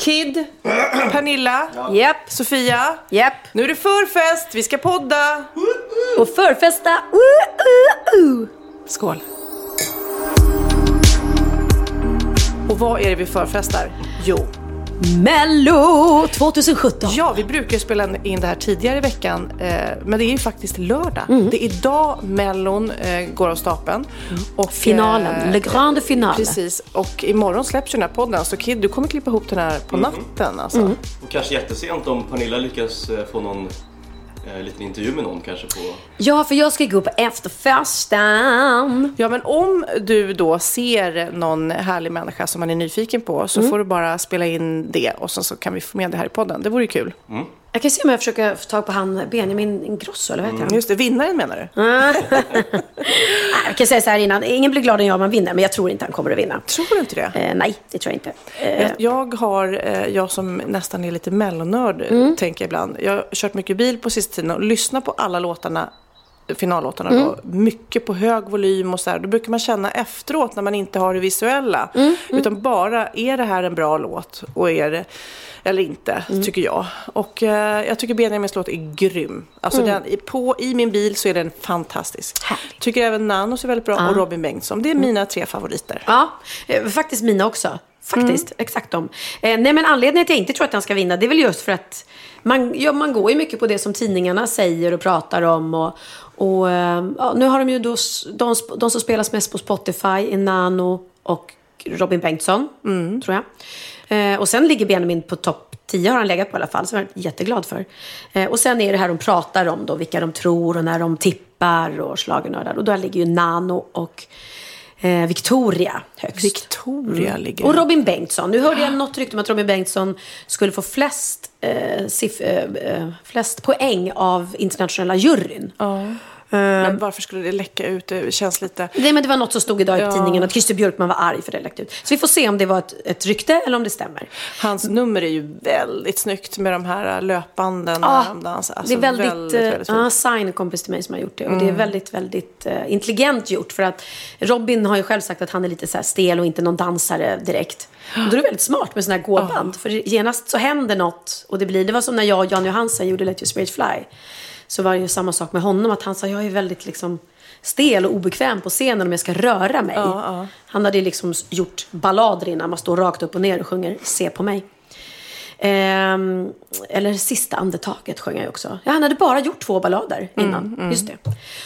Kid, Pernilla, Japp, Sofia. japp. Nu är det förfest, vi ska podda. Och förfesta. Uh, uh, uh. Skål. Och vad är det vi förfestar? Jo, Mello 2017. ja, vi brukar ju spela in det här tidigare i veckan, eh, men det är ju faktiskt lördag. Det är idag Mellon eh, går av stapeln. Och, Finalen, eh, Le Grande Finale. Precis, och imorgon släpps ju den här podden, så Kid, du kommer klippa ihop den här på natten alltså. Och kanske jättesent om Pernilla lyckas eh, få någon eh, liten intervju med någon kanske på... Ja, för jag ska gå på efterfesten. Ja, men om du då ser någon härlig människa som man är nyfiken på så får du bara spela in det och så, så kan vi få med det här i podden. Det vore ju kul. Jag kan se om jag försöker få tag på han Benjamin Ingrosso, eller vad heter han? Just det, vinnaren menar du? Nej, jag kan säga så här innan, ingen blir gladare än jag om man vinner, men jag tror inte han kommer att vinna. Tror du inte det? Eh, nej, det tror jag inte. Eh, Jag- Jag har, eh, jag som nästan är lite mellonörd, Mm. tänker jag ibland. Jag har kört mycket bil på sista tiden och lyssnat på alla låtarna, finallåtarna Mm. då, mycket på hög volym och så här. Då brukar man känna efteråt när man inte har det visuella. Mm, Utan bara, är det här en bra låt? Och är det, eller inte, Mm. tycker jag. Och eh, jag tycker Benjamins låt är grym. Alltså den, i- på, i min bil så är den fantastisk. Mm. Härligt. Tycker även Nanos är väldigt bra och Robin Bengtsson. Det är mina tre favoriter. Ja, eh, faktiskt mina också. Faktiskt, exakt de. Eh, nej, men anledningen till att jag inte tror att han ska vinna, det är väl just för att man, ja, man går ju mycket på det som tidningarna säger och pratar om. Och, och eh, ja, nu har de ju då, de, de som spelas mest på Spotify är Nano och Robin Bengtsson, tror jag. Eh, och sen ligger Benjamin på topp 10 har han legat på i alla fall, så jag är jätteglad för. Eh, och sen är det här de pratar om då, vilka de tror och när de tippar och schlagernördar. Och där ligger ju Nano och eh, Victoria högst. Victoria ligger Och Robin Bengtsson. Nu hörde jag något rykte om att Robin Bengtsson skulle få flest, eh, siff, eh, eh, flest poäng av internationella juryn. Men varför skulle det läcka ut? Det känns lite... Nej, men det var något som stod idag i Ja. tidningen att Christer Björkman var arg för det läckte ut. Så vi får se om det var ett, ett rykte eller om det stämmer. Hans nummer är ju väldigt snyggt med de här löpbanden Ja. Alltså, det är väldigt, väldigt, eh, väldigt fint. ja, Sign, en kompis till mig som har gjort det. Och det Mm. är väldigt, väldigt eh, intelligent gjort. För att Robin har ju själv sagt att han är lite så stel och inte någon dansare direkt. Och då är det väldigt smart med sådana här gåband. För genast så händer något. Och det blir, det var som när jag och Jan Johansen gjorde Let Your Spirit Fly. Så var det ju samma sak med honom. Att han sa, jag är väldigt liksom stel och obekväm på scenen om jag ska röra mig. Han hade liksom gjort ballader innan. Man står rakt upp och ner och sjunger Se på mig. Ehm, eller Sista andetaget sjöng jag också. Ja, han hade bara gjort två ballader innan. Just det.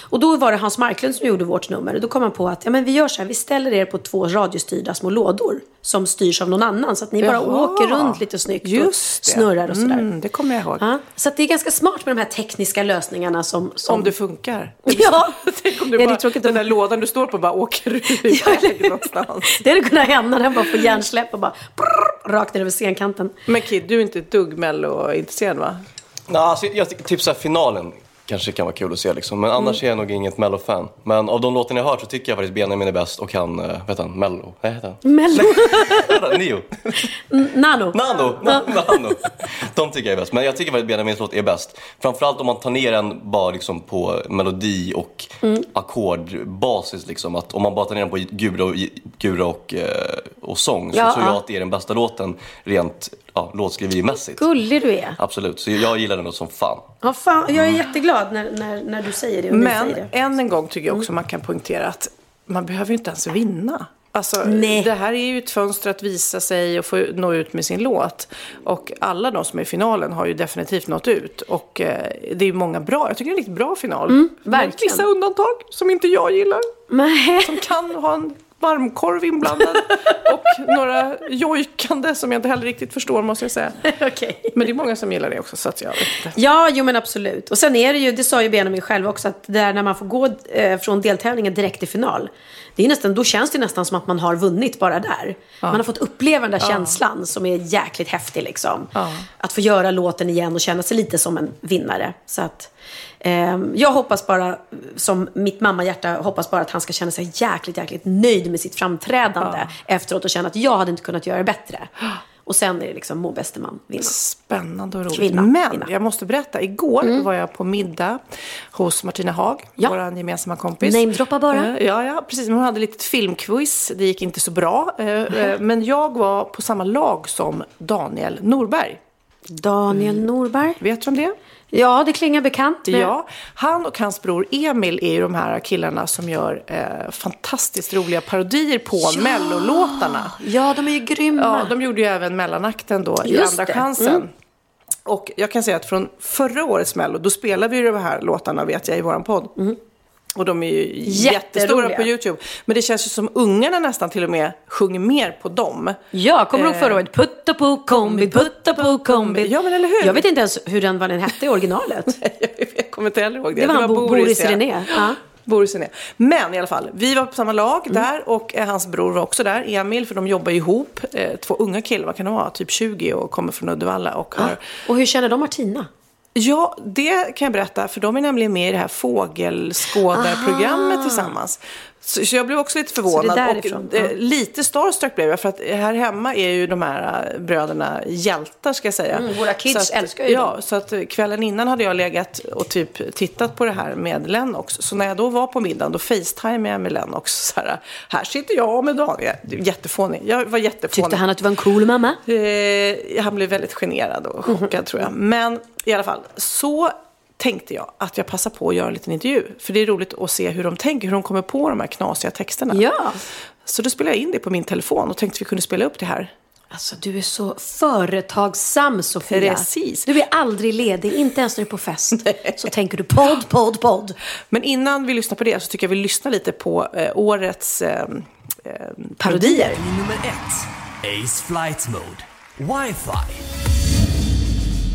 Och då var det Hans Marklund som gjorde vårt nummer. Och då kom han på att ja, men vi gör så här, vi ställer er på två radiostyrda små lådor. Som styrs av någon annan. Så att ni bara Jaha. åker runt lite snyggt Just och snurrar och sådär. Mm, det kommer jag ihåg. Ja, så det är ganska smart med de här tekniska lösningarna som... som... Om det funkar. Ja, Tänk om du Ja, det är bara, den där lådan du står på bara åker iväg någonstans. Det hade kunnat hända han bara får hjärnsläpp och bara brrr, rakt ner över scenkanten. Men Kid, du är inte ett dugg mello-intresserad va? Nej, alltså, jag typ så här, finalen kanske kan vara kul att se liksom. Men annars är jag nog inget mello-fan. Men av de låtarna jag har hört så tycker jag faktiskt Benjamin är bäst och han, äh, vet han, mello? Nej, heter han? Mello... Neo? Nano. Nano! Nano! De tycker jag är bäst. Men jag tycker faktiskt Benjamins låt är bäst. Framförallt om man tar ner den bara liksom på melodi och Mm. ackordbasis. Liksom. Att om man bara tar ner den på gura och, gura och, eh, och sång så Ja, tror jag ja. att det är den bästa låten rent ja, låtskriverimässigt. Gullig du är. Absolut, så jag gillar den som fan. Ja, fan, jag är jätteglad när, när, när du säger det och Men säger det. än en gång tycker jag också man kan poängtera att man behöver ju inte ens vinna. Alltså, Nej. det här är ju ett fönster att visa sig och få nå ut med sin låt. Och alla de som är i finalen har ju definitivt nått ut. Och eh, det är ju många bra, jag tycker det är en riktigt bra final. Mm, verkligen. Vissa undantag som inte jag gillar. Nej. Som kan ha en varmkorv inblandad. och några jojkande som jag inte heller riktigt förstår måste jag säga. Okej. Men det är många som gillar det också så att jag vet inte. Ja, jo men absolut. Och sen är det ju, det sa ju Benjamin själv också, att det där när man får gå eh, från deltävlingen direkt till final. Det är nästan, då känns det nästan som att man har vunnit bara där. Man har fått uppleva den där känslan som är jäkligt häftig liksom. Att få göra låten igen och känna sig lite som en vinnare. Så att, jag hoppas bara, som mitt mammahjärta hoppas bara att han ska känna sig jäkligt, jäkligt nöjd med sitt framträdande efteråt och känna att jag hade inte kunnat göra det bättre. Och sen är det liksom må bäste man vinna. Spännande och roligt. Kvinna. Men Kvinna. jag måste berätta, igår var jag på middag hos Martina Haag, Ja. vår gemensamma kompis. Namedroppa bara. Eh, Ja, ja, precis. Hon hade lite filmquiz. Det gick inte så bra. Eh, eh, Men jag var på samma lag som Daniel Norberg. Daniel Norberg. Vet du om det? Ja, det klingar bekant. men- Ja, han och hans bror Emil är ju de här killarna som gör eh, fantastiskt roliga parodier på mellolåtarna. Ja, de är ju grymma. Ja, de gjorde ju även mellanakten då i Just Andra det. chansen. Mm. Och jag kan säga att från förra årets mello, då spelade vi ju de här låtarna vet jag i våran podd. Och de är ju jättestora på YouTube. Men det känns ju som ungarna nästan till och med sjunger mer på dem. Ja, kommer du ihåg Eh. förra året? Putta på kombi, putta på kombi. Ja, men eller hur? Jag vet inte ens hur den, vad den hette i originalet. jag kommer inte heller ihåg det. Det var han Bo- Boris ja. René. Ja. Boris René. Men i alla fall, vi var på samma lag Mm. där och eh, hans bror var också där, Emil, för de jobbar ihop. Eh, två unga killar, vad kan de vara? Typ 20 och kommer från Uddevalla. Och har... Och hur känner de Martina? Ja, det kan jag berätta, för de är nämligen med i det här fågelskådarprogrammet tillsammans. Så, så jag blev också lite förvånad. Och, eh, ja. lite starstruck blev jag, för att här hemma är ju de här eh, bröderna hjältar, ska jag säga. Mm, våra kids att, älskar ju Ja, dem. så att eh, kvällen innan hade jag legat och typ tittat på det här med Lennox. Så när jag då var på middagen, då facetimade jag med Lennox. Så här, här sitter jag med Daniel. Jättefånig. Jag var jättefånig. Tyckte han att du var en cool mamma? Eh, han blev väldigt generad och chockad tror jag. Men i alla fall, så tänkte jag att jag passar på att göra en liten intervju. För det är roligt att se hur de tänker, hur de kommer på de här knasiga texterna. Ja. Så då spelade jag in det på min telefon och tänkte att vi kunde spela upp det här. Alltså, du är så företagsam, Sofia. Precis. Du är aldrig ledig, inte ens när du är på fest. Så tänker du podd, podd, podd. Men innan vi lyssnar på det så tycker jag vi lyssnar lite på eh, årets eh, eh, Parodier. Nummer ett. Ace Flight Mode. Wi-Fi.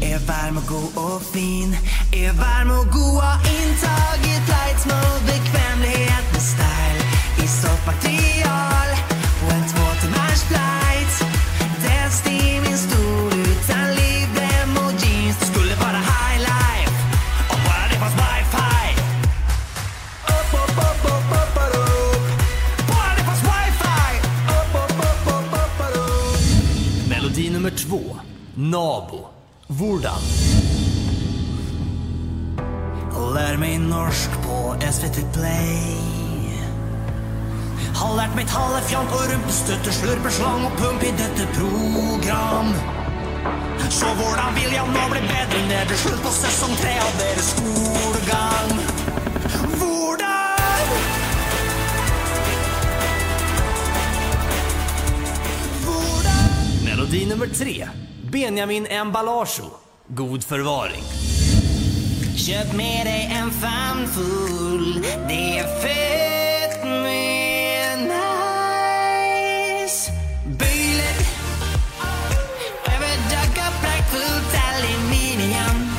Är varm och god och fin. Är varm och god har intagit light mode Bekvämlighet med style. I soffmaterial Hvordan. Lär mig norsk på SVT Play Har lært meg talefjant og rumpestøtter, slurpeslang og pump i dette program. Så hvordan vil jeg nå bli bedre når det slutt på sesong tre av deres skolegang? Hvordan? Hvordan? Melodi nummer tre. Benjamin Emballage. God förvaring. Köp med dig en famn full Det är fett med nice. Böjlet Överdagga praktfullt aluminium.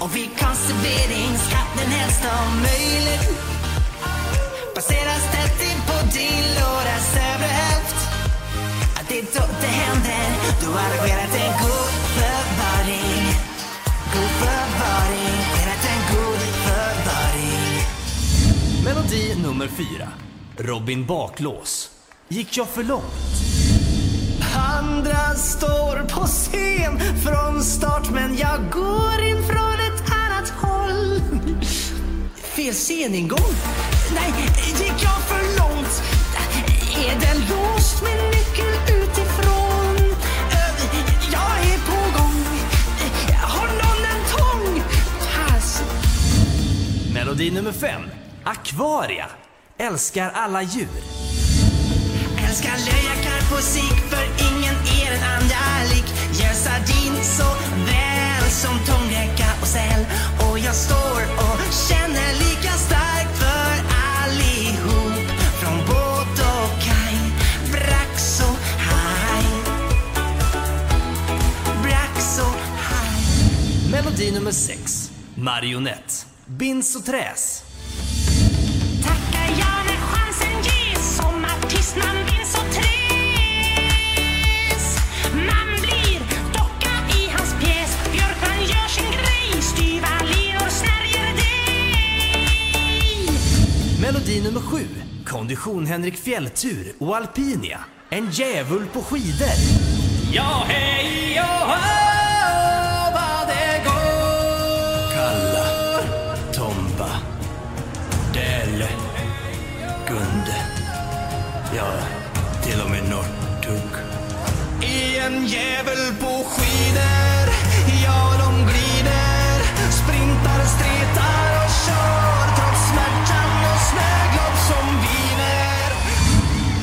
Och vid konserveringsskatten helst om möjligt. Baseras tätt in på din låda övre hälft Att det händer Du har arrangerat en god förvaring God förvaring, velat en god förvaring Melodi nummer fyra. Robin Baklås. Gick jag för långt? Andra står på scen från start men jag går in från ett annat håll Fel sceningång? Nej, gick jag för långt? Är den låst med nyckel utifrån? Melodi nummer fem. Akvaria. Älskar alla djur. Ganska löjakarp-musik för ingen är den andra lik Gör sardin så väl som tångräka och säl Och jag står och känner lika starkt för allihop Från båt och kaj, brax och haj Brax och haj Melodi nummer 6. Marionett. Bins och träs. Tackar jag när chansen ges Som artistnamn vinns och tres Man blir docka i hans pjäs Björkman gör sin grej Styva linor snärjer dig Melodi nummer 7. Kondition Henrik Fjälltur och Alpinia. En djävul på skidor. Ja, hej, ja, vad en djävul på skidor Ja, de glider Sprintar, stretar och kör Trots smärtan och snöglopp som viner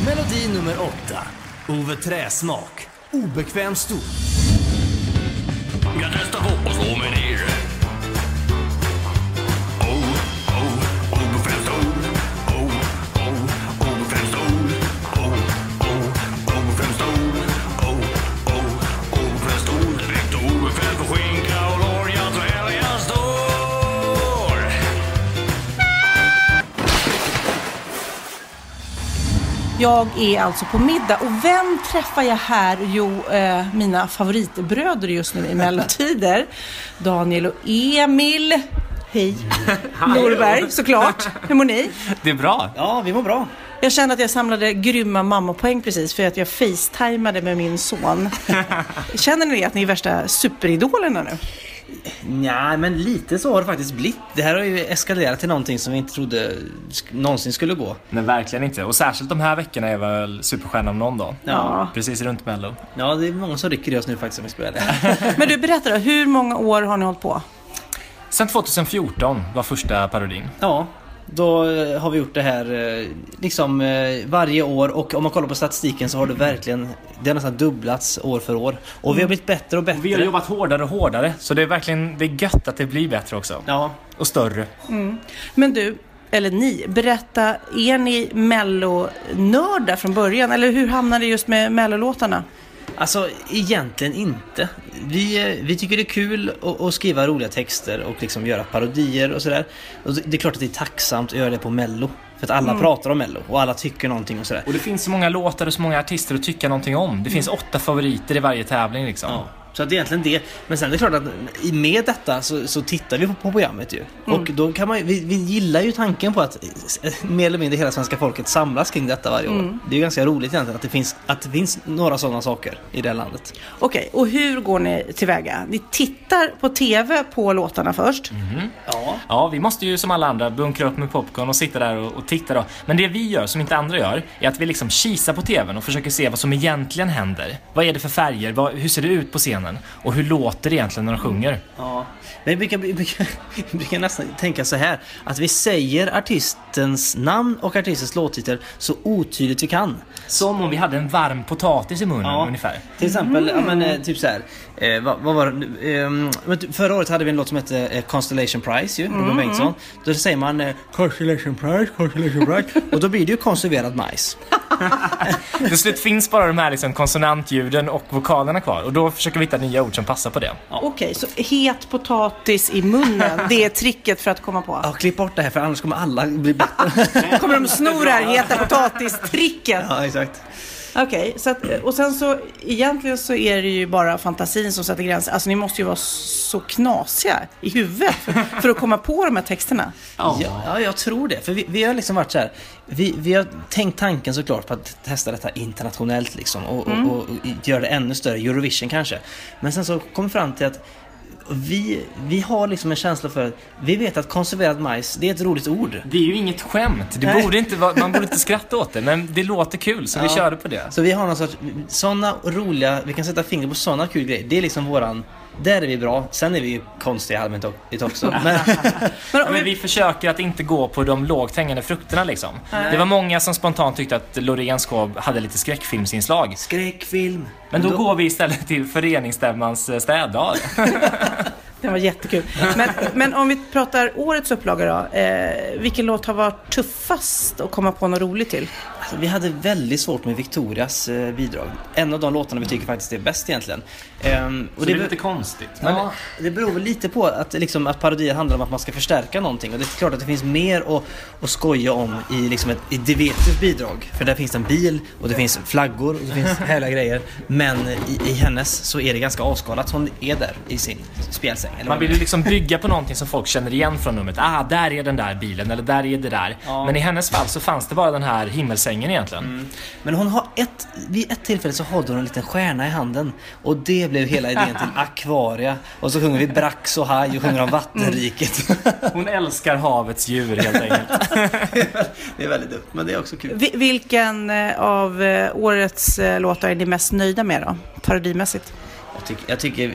Melodi nummer 8. Ove Träsmak. Obekväm stol. Jag testar på att slå mig Jag är alltså på middag och vem träffar jag här? Jo, eh, mina favoritbröder just nu i mellotider. Daniel och Emil. Hej. Norberg, såklart. Hur mår ni? Det är bra. Ja, vi mår bra. Jag kände att jag samlade grymma mammapoäng precis för att jag facetimade med min son. Känner ni att ni är värsta superidolerna nu? Nej, men lite så har det faktiskt blivit. Det här har ju eskalerat till någonting som vi inte trodde sk- någonsin skulle gå. Nej, verkligen inte. Och särskilt de här veckorna är väl superstjärna om någon dag. Ja. Precis runt Mello. Ja, det är många som rycker i oss nu faktiskt om vi vara ärliga. Men du, berätta då, hur många år har ni hållit på? Sen 2014 var första parodin. Ja, då eh, har vi gjort det här eh, liksom eh, varje år och om man kollar på statistiken så har det verkligen, det har nästan dubblats år för år. Och vi har blivit bättre och bättre. Vi har jobbat hårdare och hårdare. Så det är verkligen det är gött att det blir bättre också. Ja. Och större. Men du, eller ni, berätta, är ni mellonördar från början? Eller hur hamnade det just med mellolåtarna? Alltså egentligen inte. Vi, eh, vi tycker det är kul att, att skriva roliga texter och liksom göra parodier och sådär. Och det är klart att det är tacksamt att göra det på mello. För att alla pratar om mello och alla tycker någonting och sådär. Och det finns så många låtar och så många artister att tycka någonting om. Det finns åtta favoriter i varje tävling liksom. Ja, så att det är egentligen det. Men sen är det klart att i- med detta så, så tittar vi på, på programmet ju. Och då kan man vi, vi gillar ju tanken på att mer eller mindre hela svenska folket samlas kring detta varje år. Det är ju ganska roligt egentligen att det finns, att det finns några sådana saker i det här landet. Okej, och hur går ni tillväga? Ni tittar på TV på låtarna först. Ja. Ja, vi måste ju som alla andra bunkra upp med popcorn och sitta där och, och titta då. Men det vi gör, som inte andra gör, är att vi liksom kisar på TVn och försöker se vad som egentligen händer. Vad är det för färger? Vad, hur ser det ut på scenen? Och hur låter det egentligen när de sjunger? Ja, men vi brukar, brukar, brukar nästan tänka så här att vi säger artistens namn och artistens låttitel så otydligt vi kan. Som om vi hade en varm potatis i munnen Ja. ungefär. Till exempel, ja, men, eh, typ så här. Eh, vad, vad var det typ förra året hade vi en låt som hette eh, Constellation Prize ju, Robin Bengtsson. Då säger man eh, Constellation Prize, Constellation Prize. och då blir det ju konserverad majs. Till slut finns bara de här liksom konsonantljuden och vokalerna kvar. Och då försöker vi hitta nya ord som passar på det. Okej, så het potatis i munnen, det är tricket för att komma på. Ja, klipp bort det här för annars kommer alla bli bättre. Kommer de sno det här heta potatis-tricket? ja, exakt. Okej, så att, och sen så egentligen så är det ju bara fantasin som sätter gränser. Alltså ni måste ju vara så knasiga i huvudet för, för att komma på de här texterna. Ja, ja jag tror det. För vi, vi har liksom varit så här. Vi, vi har tänkt tanken såklart på att testa detta internationellt liksom och, och, och, och göra det ännu större, Eurovision kanske. Men sen så kom vi fram till att vi, vi har liksom en känsla för att vi vet att konserverad majs, det är ett roligt ord. Det är ju inget skämt. Det Nej. borde inte vara, man borde inte skratta åt det, men det låter kul så vi Ja. körde på det. Så vi har någon sorts, sådana roliga, vi kan sätta fingret på sådana kul grejer. Det är liksom våran Där är vi bra. Sen är vi ju konstiga allmänt också. Men, Ja, men vi försöker att inte gå på de lågt hängande frukterna liksom. Det var många som spontant tyckte att Loreens show hade lite skräckfilmsinslag. Skräckfilm. Men då går vi istället till föreningsstämmans eh, städdag. Det var jättekul. Men, men om vi pratar årets upplaga då. Eh, vilken låt har varit tuffast att komma på något roligt till? Alltså, vi hade väldigt svårt med Victorias eh, bidrag. En av de låtarna vi tycker faktiskt är bäst egentligen. Ehm, Så det är lite konstigt. Men Ja, det beror väl lite på att, liksom, att parodier handlar om att man ska förstärka någonting. Och det är klart att det finns mer att, att skoja om i, liksom ett, i Devetus bidrag. För där finns det en bil och det finns flaggor och det finns härliga grejer. Men i, i hennes så är det ganska avskalat. Hon är där i sin spjälsäng. Man vill ju liksom bygga på någonting som folk känner igen från numret. Ah, där är den där bilen eller där är det där. Ja. Men i hennes fall så fanns det bara den här himmelsängen egentligen. Men hon har ett, vid ett tillfälle så håller hon en liten stjärna i handen. Och det blev hela idén till Aquaria. Och så sjunger vi Brax och Haj och sjunger om vattenriket. Hon älskar havets djur helt enkelt. det är väldigt dumt, men det är också kul. Vi, vilken eh, av eh, årets eh, låtar är ni mest nöjda med då? Parodimässigt? Jag tycker, jag tycker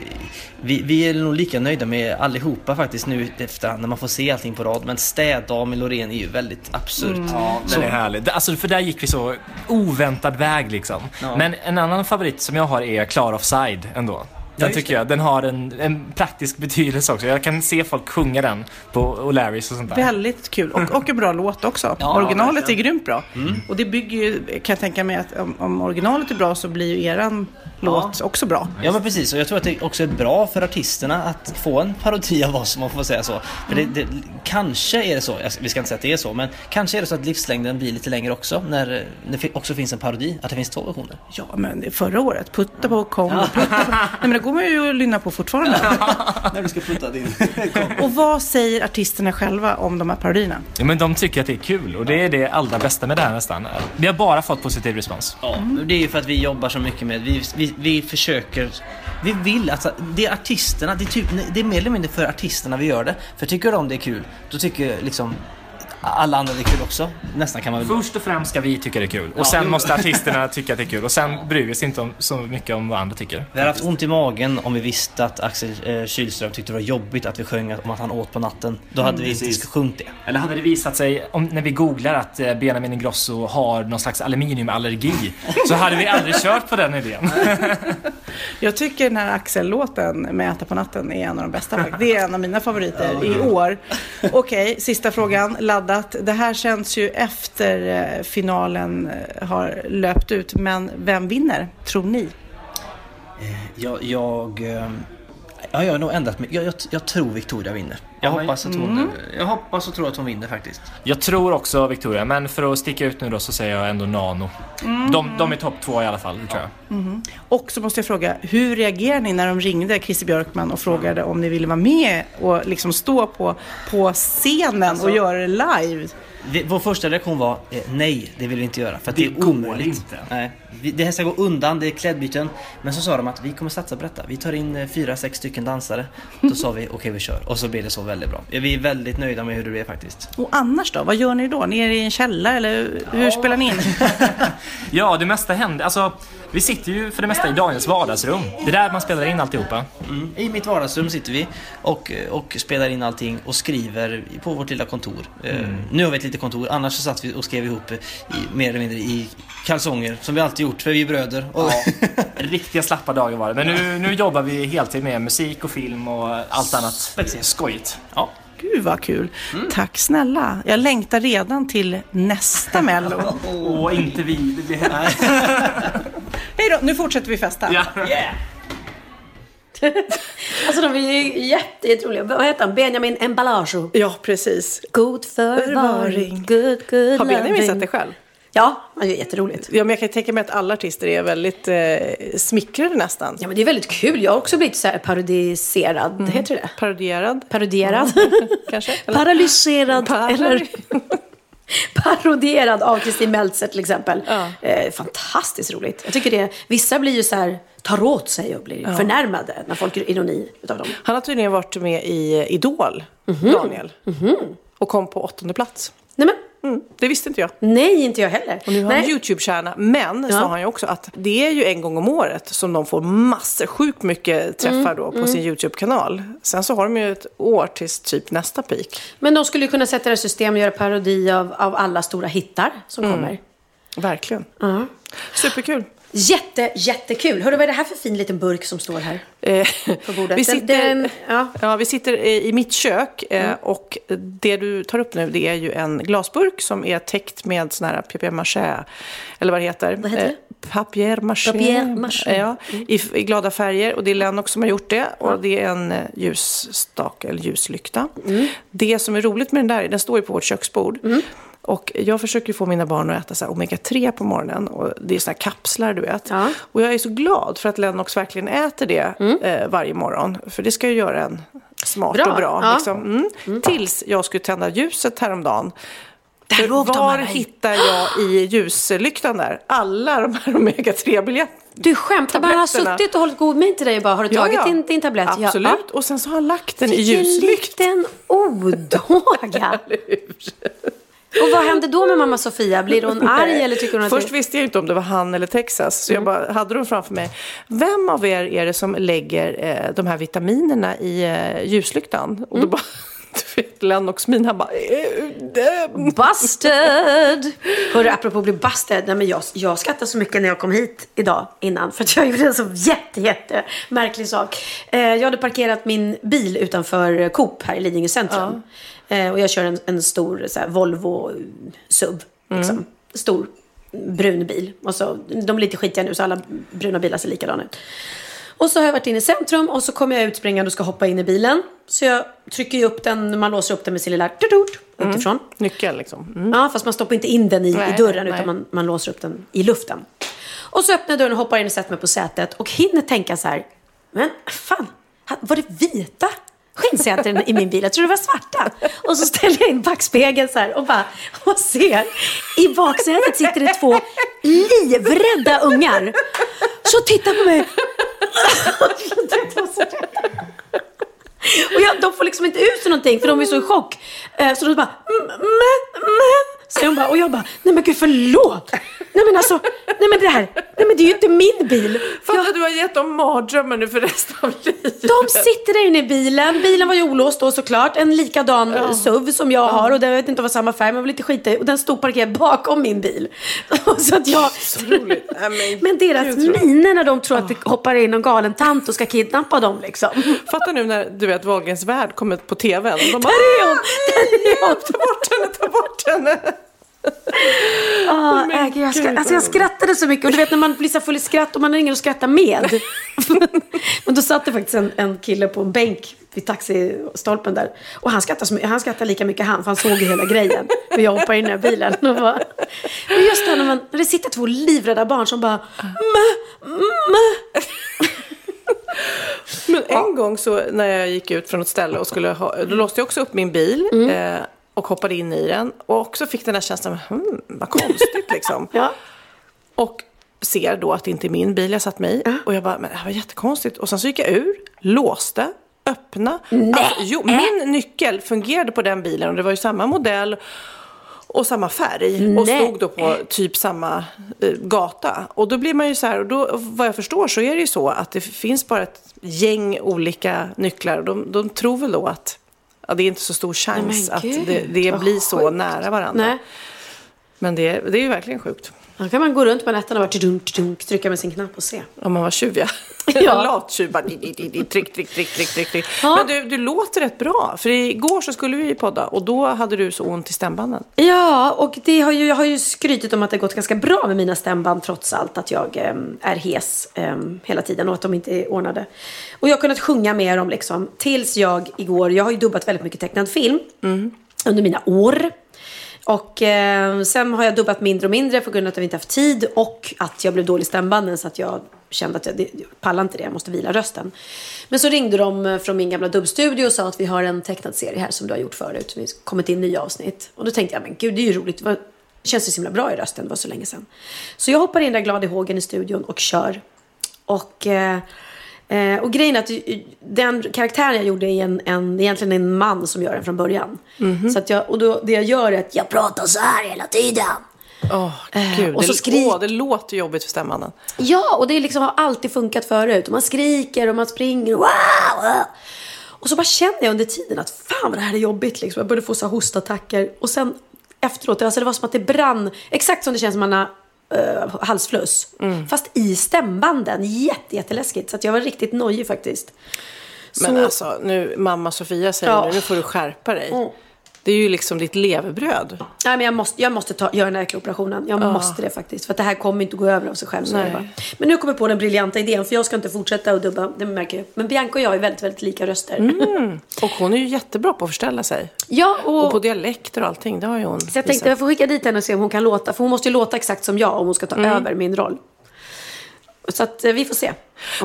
vi, vi är nog lika nöjda med allihopa faktiskt nu i efterhand när man får se allting på rad. Men Städdam med Loreen är ju väldigt absurt. Mm. Ja, den är härlig. Alltså, för där gick vi så oväntad väg liksom. Ja. Men en annan favorit som jag har är Klar Offside ändå. Den just tycker jag, den har en, en praktisk betydelse också. Jag kan se folk sjunga den på O'Larrys och sånt där. Väldigt kul och, och en bra låt också. Ja, originalet verkligen. är grymt bra. Och det bygger ju, kan jag tänka mig att om, om originalet är bra så blir ju eran låt också bra. Ja men precis, och jag tror att det också är bra för artisterna att få en parodi av oss om man får säga så. För det, det, kanske är det så, vi ska inte säga att det är så, men kanske är det så att livslängden blir lite längre också när det också finns en parodi, att det finns två versioner. Ja, men det förra året, putta på kom och putta på. Nej, men det går man ju att lynna på fortfarande. när du ska putta din. och vad säger artisterna själva om de här parodierna? Ja, men de tycker att det är kul och det är det allra bästa med det här nästan. Vi har bara fått positiv respons. Ja, det är ju för att vi jobbar så mycket med, vi, vi, vi försöker, vi vill att, det är artisterna, det är, typ, det är mer eller mindre för artisterna vi gör det. För tycker de det är kul, då tycker liksom alla andra det är kul också. Nästan kan man väl Först och främst ska vi tycka det är kul Ja, och sen jo. måste artisterna tycka att det är kul och sen bryr vi oss inte om, så mycket om vad andra tycker. Vi hade haft ont i magen om vi visste att Axel eh, Kylström tyckte det var jobbigt att vi sjöng om att han åt på natten. Då hade Mm, vi inte sjungit det. Eller hade det visat sig, om, när vi googlar att eh, Benjamin Ingrosso har någon slags aluminiumallergi, så hade vi aldrig kört på den idén. Jag tycker den här Axel-låten med Äta på natten är en av de bästa. Det är en av mina favoriter i år. Okej, sista frågan att Det här känns ju efter eh, finalen eh, har löpt ut. Men vem vinner, tror ni? Eh, jag, jag, ja, jag har nog ändrat mig. Jag, jag, jag tror Victoria vinner. Jag, Ja, hoppas att hon, Mm. jag hoppas och tror att hon vinner faktiskt. Jag tror också Victoria, men för att sticka ut nu då så säger jag ändå Nano. Mm. De, de är topp två i alla fall, det tror jag. Mhm. Och så måste jag fråga, hur reagerade ni när de ringde Christer Björkman och frågade om ni ville vara med och liksom stå på, på scenen och göra det live? Vi, vår första reaktion var eh, nej, det vill vi inte göra. För att det, Det är omöjligt. inte. Nej, vi, det här ska gå undan, det är klädbyten. Men så sa de att vi kommer satsa på detta. Vi tar in eh, fyra, sex stycken dansare. Då sa vi okej, vi kör. Och så blev det så väldigt bra. Ja, Vi är väldigt nöjda med hur det blev faktiskt. Och annars då? Vad gör ni då? Ni är i en källare eller hur spelar ni in? Ja, det mesta händer. Alltså, vi sitter ju för det mesta i Daniels vardagsrum. Det är där man spelar in alltihopa. Mm. I mitt vardagsrum sitter vi och, och spelar in allting och skriver på vårt lilla kontor. Eh, Mm. Nu har vi ett litet kontor, annars så satt vi och skrev ihop i, mer eller mindre i kalsonger, som vi alltid gjort, för vi är bröder. Och, Riktiga slappa dagar var det. Men nu, nu jobbar vi heltid med musik och film och allt annat skojigt. Ja. Gud vad kul. Tack snälla. Jag längtar redan till nästa Mello. Och inte vi. Det blir Hej då, nu fortsätter vi festa. Ja. Alltså de är ju jätte, jätteroliga. Vad heter han? Benjamin Emballage. Ja, precis. God förvaring. Good, good Har Benjamin sett det själv? Ja, det är jätteroligt. Ja, men jag kan tänka mig att alla artister är väldigt eh, smickrade nästan. Ja, men det är väldigt kul. Jag har också blivit så här parodiserad. Heter det Parodierad. Parodierad. Kanske? Paralyserad. Par- Eller parodierad av Kristin Meltzer till exempel. Ja. Eh, fantastiskt roligt. Jag tycker det. Vissa blir ju så här, tar åt sig och blir Ja. förnärmade när folk gör ironi utav dem. Han har tydligen varit med i Idol, Daniel. Och kom på åttonde plats. Nej men, Mm, det visste inte jag. Nej, inte jag heller. Och nu har Nej. YouTube-stjärna. Men sa han ju också att det är ju en gång om året som de får massor, sjukt mycket träffar Mm, då på mm. sin YouTube-kanal. Sen så har de ju ett år tills typ nästa peak. Men de skulle ju kunna sätta det i system och göra parodi av, av alla stora hittar som Mm. kommer. Verkligen. Ja. Superkul. Jätte, jättekul. Hörru, vad är det här för fin liten burk som står här? Eh, På bordet. Vi sitter, den- ja. vi sitter i mitt kök eh, Mm. och det du tar upp nu det är ju en glasburk som är täckt med sån här papier-maché, eller vad det heter. Vad heter det? Eh, Papier-maché. Papier-maché. Ja, i, i glada färger och det är Lennox som har gjort det och det är en eh, ljusstake eller ljuslykta. Mm. Det som är roligt med den där, den står ju på vårt köksbord. Och jag försöker få mina barn att äta så här omega-3 på morgonen. Och det är här kapslar, du vet. Och jag är så glad för att Lennox verkligen äter det eh, varje morgon. För det ska ju göra en smart Bra, och bra. ja. Liksom. Mm. Tills jag skulle tända ljuset häromdagen. De var hittar jag i ljuslyktan där alla de här omega-3-biljetterna? Du skämtar, man har suttit och hållit god min till dig och bara, har du Ja, tagit ja. Din, din tablett? Ja, Absolut. ja. Och sen så har han lagt den i Vilken ljuslykt. liten odåga. Och vad hände då med mamma Sofia? Blir hon arg Nej. eller tycker hon att Först det... visste jag inte om det var han eller Texas. Så jag bara hade dem framför mig. Vem av er är det som lägger eh, de här vitaminerna i eh, ljuslyktan? Och då bara, du vet, Lennox min, han bara... Eh, Busted! Hörru, apropå bli busted. Nej, men jag, jag skrattade så mycket när jag kom hit idag innan. För att jag gjorde en så jätte, jätte märklig sak. Eh, jag hade parkerat min bil utanför Coop här i Lidingö centrum. Eh, och jag kör en, en stor så här, Volvo SUV. Liksom. Stor brun bil. Och så, de är lite skitiga nu så alla bruna bilar ser likadana ut. Och så har jag varit inne i centrum och så kommer jag ut springande och ska hoppa in i bilen. Så jag trycker ju upp den, man låser upp den med sin lilla tutut utifrån. Nyckeln liksom. Mm. Ja, fast man stoppar inte in den i, Nej, i dörren nej. utan man, man låser upp den i luften. Och så öppnar jag dörren och hoppar in och sätter mig på sätet och hinner tänka så här, men fan, var det vita skinnsäten i min bil? Jag tror det var svarta. Och så ställer jag in backspegeln så här och bara och ser. I baksätet sitter det två livrädda ungar. Så tittar på mig. Och jag, de får liksom inte ut någonting för de är så i chock. Eh, så de bara, men, men. Så jag bara, och jag bara, nej men gud förlåt. Nej men alltså, nej men det här, nej men det är ju inte min bil. Fattar du har gett dem mardrömmar nu för resten av livet. De sitter där inne i bilen. Bilen var ju olåst då såklart. En likadan SUV som jag har. Och den, jag vet inte om det var samma färg, men jag var lite skitig. Och den stod parkerad bakom min bil. så att jag... Så roligt. Men, Men deras miner när de tror att det hoppar in någon galen tant och ska kidnappa dem liksom. Fatta nu när du vet Wahlgrens värld kommer på tvn. De bara, Där är hon! Där är hon! ta bort henne, ta bort henne. Men äh, gud, jag, skra- alltså, jag skrattade så mycket. Och du vet när man blir så full i skratt och man har ingen att skratta med. Men då satt det faktiskt en, en kille på en bänk vid taxistolpen där. Och han skrattade, mycket, han skrattade lika mycket han, för han såg ju hela grejen. Och jag hoppar in i den här bilen. Och bara, men just det här när, man, när det sitter två livrädda barn som bara... Mä, mä. Men en gång så när jag gick ut från ett ställe och skulle ha, då låste jag också upp min bil Mm. eh, och hoppade in i den. Och också fick den här känslan, hmm, vad konstigt liksom. Ja. Och ser då att det inte är min bil jag satt mig i. Och jag bara, men det här var jättekonstigt. Och sen så gick jag ur, låste, öppna. Alltså, jo, min nyckel fungerade på den bilen och det var ju samma modell och samma färg. Och Nej. stod då på typ samma eh, gata. Och då blir man ju så här, och då, vad jag förstår så är det ju så att det finns bara ett gäng olika nycklar. Och de, de tror väl då att ja, det är inte så stor chans men att det, det blir så nära varandra. Nej. Men det, det är ju verkligen sjukt. Då kan man gå runt på nätterna och bara tudunk, tudunk, trycka med sin knapp och se. Om man var tjuv, ja. Ja. Bara di, di, di, di, tryck, tryck, tryck, tryck, tryck, tryck. Ja. Men du, du låter rätt bra. För igår så skulle vi podda och då hade du så ont i stämbanden. Ja, och det har ju, jag har ju skrytit om att det har gått ganska bra med mina stämband trots allt. Att jag em, är hes em, hela tiden och att de inte är ordnade. Och jag har kunnat sjunga med dem liksom. Tills jag igår, jag har ju dubbat väldigt mycket tecknad film. Under mina år. Och eh, sen har jag dubbat mindre och mindre på grund av att vi inte haft tid. Och att jag blev dålig i stämbanden så att jag kände att jag, det, jag pallar inte det, jag måste vila rösten. Men så ringde de eh, från min gamla dubbstudio och sa att vi har en tecknad serie här som du har gjort förut. Vi har kommit in nya avsnitt. Och då tänkte jag, men gud det är ju roligt. Det det känns ju så himla bra i rösten, det var så länge sedan. Så jag hoppar in där glad i hågen i studion och kör. Och eh, Eh, och grejen är att eh, den karaktären jag gjorde är en, en, egentligen en man som gör den från början. Mhm. Så att jag, och då, det jag gör är att jag pratar så här hela tiden. Eh, gud. och så det, skrik- åh, det låter jobbigt för stämbanden. Ja, och det liksom har alltid funkat förut. Och man skriker och man springer. Och, wow, wow. och så bara kände jag under tiden att fan vad det här är jobbigt. Liksom. Jag började få så hostattacker. Och sen efteråt, alltså det var som att det brann. Exakt som det känns när man har uh, halsfluss. Mm. Fast i stämbanden. Jätte, jätteläskigt. Så jag var riktigt nojig faktiskt. Men Så- alltså, nu mamma Sofia säger Ja. nu, nu får du skärpa dig. Mm. Det är ju liksom ditt levebröd. Nej, men jag måste, jag måste ta, göra den här operationen. Jag Ja. måste det faktiskt. För det här kommer inte gå över av sig själv. Men nu kommer jag på den briljanta idén. För jag ska inte fortsätta att dubba. Det märker jag. Men Bianca och jag är väldigt, väldigt lika röster. Mm. Och hon är ju jättebra på att förställa sig. Ja, och, Och på dialekter och allting, det har ju hon Så jag tänkte jag får skicka dit henne och se om hon kan låta. För hon måste ju låta exakt som jag om hon ska ta Mm. över min roll. Så att eh, vi får se.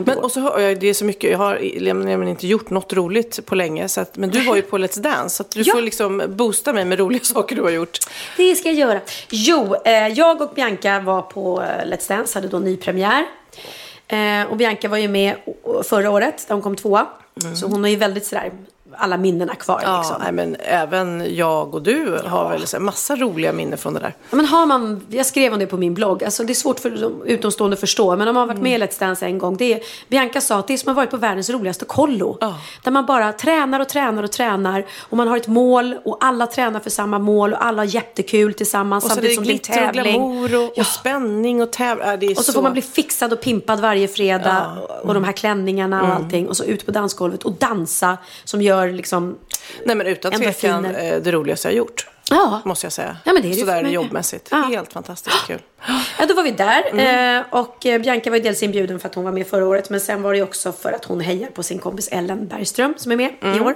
Men, och så har jag, det är så mycket, jag har nämligen inte gjort något roligt på länge. Så att, men du var ju på Let's Dance, så du Ja. får liksom boosta mig med roliga saker du har gjort. Det ska jag göra. Jo, eh, jag och Bianca var på eh, Let's Dance, hade då ny premiär. Eh, och Bianca var ju med förra året, där hon kom tvåa. Så hon har ju väldigt sådär, alla minnena kvar Ja, liksom. nej, men även jag och du har väl så här, massa roliga minnen från det där. Ja, men har man, jag skrev om det på min blogg, alltså det är svårt för de utomstående att förstå, men om man har varit med i Let's Dance en gång, det är, Bianca sa att det är som att ha varit på världens roligaste kollo. Där man bara tränar och tränar och tränar och man har ett mål och alla tränar för samma mål och alla har jättekul tillsammans Och så det samtidigt som det är glitter och tävling. glamour och, och spänning och tävling. Ja, det är Och så, får man bli fixad och pimpad varje fredag Ja. och de här klänningarna och Mm. allting och så ut på dansgolvet och dansa som gör liksom Nej men utan tvekan eh, det roligaste jag har gjort. Ja. Måste jag säga. Ja, men det är Sådär jobbmässigt. Ja. Helt fantastiskt kul. Ja, då var vi där. Mm. Eh, och eh, Bianca var ju dels inbjuden för att hon var med förra året. Men sen var det också för att hon hejar på sin kompis Ellen Bergström som är med i Mm. år.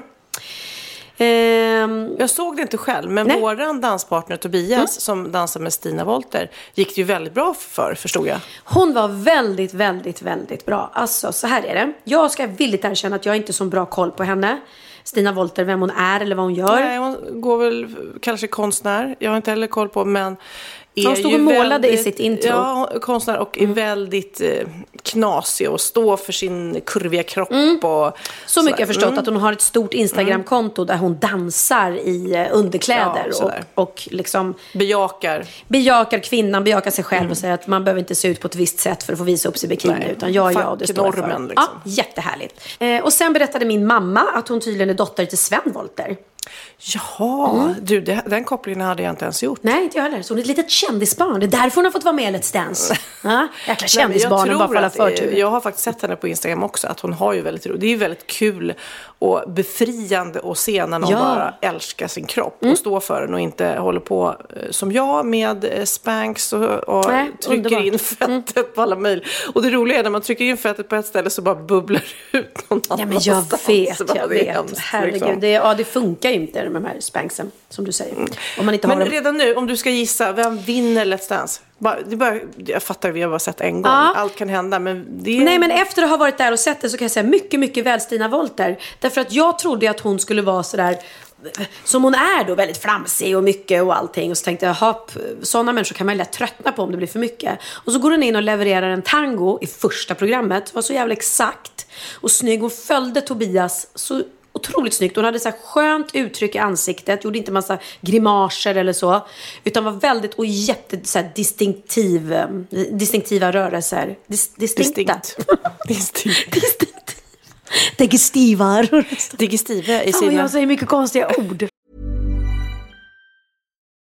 Ehm, Jag såg det inte själv, men Nej. våran danspartner Tobias Mm. som dansar med Stina Wolter gick det ju väldigt bra för, förstod jag. hon var väldigt, väldigt, väldigt bra. Alltså, så här är det. Jag ska villigt erkänna att jag inte har så bra koll på henne. Stina Wolter, vem hon är eller vad hon gör. Nej, hon går väl kanske konstnär. Jag har inte heller koll på, men hon stod och målade i väldigt- sitt intro. Mm. Ja, konstnär och är väldigt eh, knasig och står för sin kurviga kropp. Och Mm. Så mycket jag förstått Mm. att hon har ett stort Instagramkonto där hon dansar i eh, underkläder Ja, och, och liksom Bejakar. bejakar kvinnan, bejakar sig själv och säger att man behöver inte se ut på ett visst sätt för att få visa upp sig i bikini. Nej, utan jag är jag och det står för. liksom. Ja, jättehärligt. Eh, och sen berättade min mamma att hon tydligen är dotter till Sven Wollter. Jaha, du, det, den kopplingen hade jag inte ens gjort. Nej, inte jag heller. Så hon är ett litet kändisbarn. Det är därför hon har fått vara med i Let's Dance. Ja, jäkla Nej, men kändisbarn och bara falla att, förtur. eh, Jag har faktiskt sett henne på Instagram också, att hon har ju väldigt roligt. Det är ju väldigt kul och befriande att se när någon Ja. bara älskar sin kropp Mm. och står för den och inte håller på eh, som jag med eh, spanks och, och Nej, trycker underbart. Mm. in fettet på alla möjliga. Och det roliga är när man trycker in fettet på ett ställe så bara bubblar ut någon Ja, men jag vet, jag vet. hemskt, Herregud, liksom. det, ja, det funkar ju inte med de här spanksen, som du säger. Om man inte har Men dem. redan nu, om du ska gissa, vem vinner Let's Dance? Bara, jag fattar, vi har bara sett en gång. Ja. Allt kan hända, men det. Nej men efter att ha varit där och sett det så kan jag säga mycket, mycket väl Stina Wolter. Därför att jag trodde att hon skulle vara sådär som hon är då, väldigt flamsig och mycket och allting. Och så tänkte jag, hopp, sådana människor kan man lätt tröttna på om det blir för mycket. Och så går hon in och levererar en tango i första programmet. var så jävla exakt och snygg. Hon följde Tobias så otroligt snyggt. Hon hade så här skönt uttryck i ansiktet, gjorde inte massa grimaser eller så. Utan var väldigt och jätte så här, distinktiv, eh, distinktiva rörelser. Dis, distinkta. Distinkt. Digestiva rörelser. Digestive i Fan, sina... jag säger mycket konstiga ord.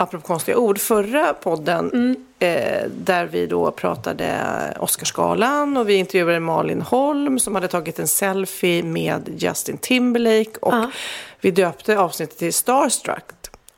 Apropå konstiga ord, förra podden eh, där vi då pratade Oscarsgalan och vi intervjuade Malin Holm som hade tagit en selfie med Justin Timberlake och vi döpte avsnittet till Starstruck.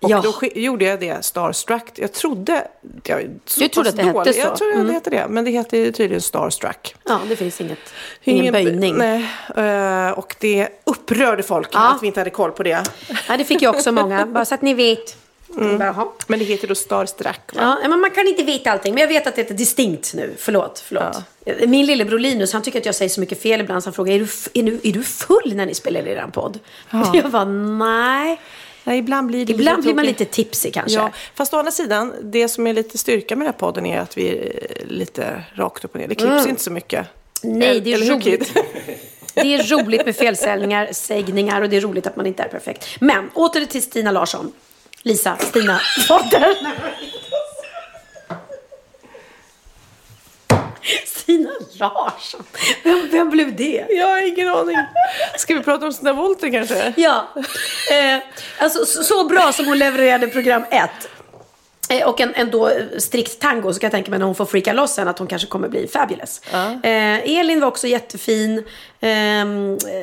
Och Ja. då gjorde jag det, Starstruck. Jag trodde... Jag, Du trodde att det hette dålig. så? Jag trodde att Mm. det hette det, men det heter tydligen Starstruck. Ja, det finns inget, ingen, böjning. Nej, eh, och det upprörde folk Ja. att vi inte hade koll på det. Ja, det fick jag också många. Bara så att ni vet. Mm. Men det heter då Starstruck. Va? Ja, men man kan inte veta allting. Men jag vet att det är distinkt nu. Förlåt, förlåt. Min lillebror Linus, han tycker att jag säger så mycket fel ibland. Så han frågar, är du, är du, är du full när ni spelar i er podd? Ja. Jag var nej. Nej, ibland blir det Ibland blir man lite tipsig kanske. Ja, fast å andra sidan, det som är lite styrka med den här podden är att vi är lite rakt upp och ner. Det klipps Mm. inte så mycket. Nej, det är Eller roligt. Det är roligt med felsägningar, sägningar och det är roligt att man inte är perfekt. Men åter till Stina Larsson. Lisa, Stina, fader. Stina Larsson? Vem, vem blev det? Jag har ingen aning. Ska vi prata om Stina Wolter kanske? Ja. Eh, alltså så, så bra som hon levererade program ett. Eh, och en, en då strikt tango så kan jag tänka mig när hon får freaka loss sen att hon kanske kommer bli fabulous. Eh, Elin var också jättefin. Eh,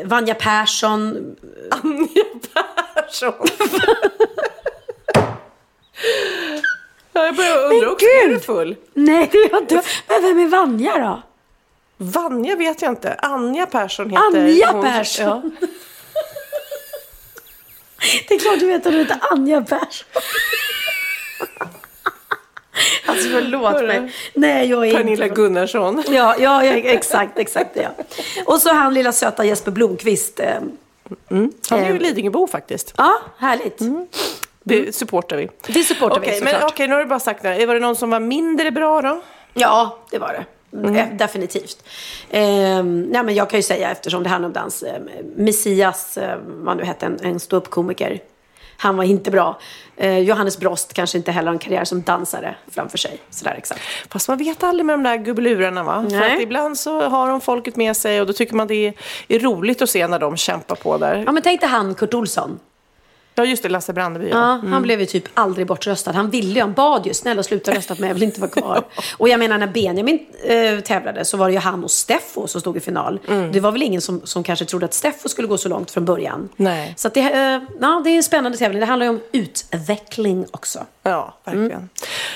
Vanja Persson. Anja Persson. Jag börjar undra också, är du full? Nej, det är jag inte. Men vem är Vanja då? Vanja vet jag inte. Anja Persson heter Anja hon. Persson? Ja. Det är klart du vet att hon heter Anja Persson. Alltså förlåt Hörru. mig. Nej, jag är Pernilla inte... Gunnarsson. Ja, ja, ja, exakt, exakt. Ja. Och så han lilla söta Jesper Blomqvist. Eh, Han är ju Eh. Lidingöbo faktiskt. Ja, härligt. Det supportar vi. Det supportar Okej, vi men såklart. okej, nu har du bara sagt det. Var det någon som var mindre bra då? Ja, det var det. Mm. Eh, Definitivt. Eh, nej, men jag kan ju säga, eftersom det handlar om dans, eh, Messias, eh, vad nu hette, en, en ståuppkomiker. Han var inte bra. Eh, Johannes Brost kanske inte heller har en karriär som dansare framför sig. Sådär exakt. Fast man vet aldrig med de där gubbelurarna va? För Nej. att ibland så har de folket med sig och då tycker man det är, är roligt att se när de kämpar på där. Ja, men tänk dig han Kurt Olsson. Ja just det, Lasse Brandeby Ja, Mm. Han blev ju typ aldrig bortröstad. Han ville ju, han bad ju, snälla sluta rösta på mig, jag vill inte vara kvar. och jag menar när Benjamin eh, tävlade så var det ju han och Steffo som stod i final. Mm. Det var väl ingen som, som kanske trodde att Steffo skulle gå så långt från början. Nej. Så att det, eh, ja, det är en spännande tävling. Det handlar ju om utveckling också. Ja, verkligen. Mm.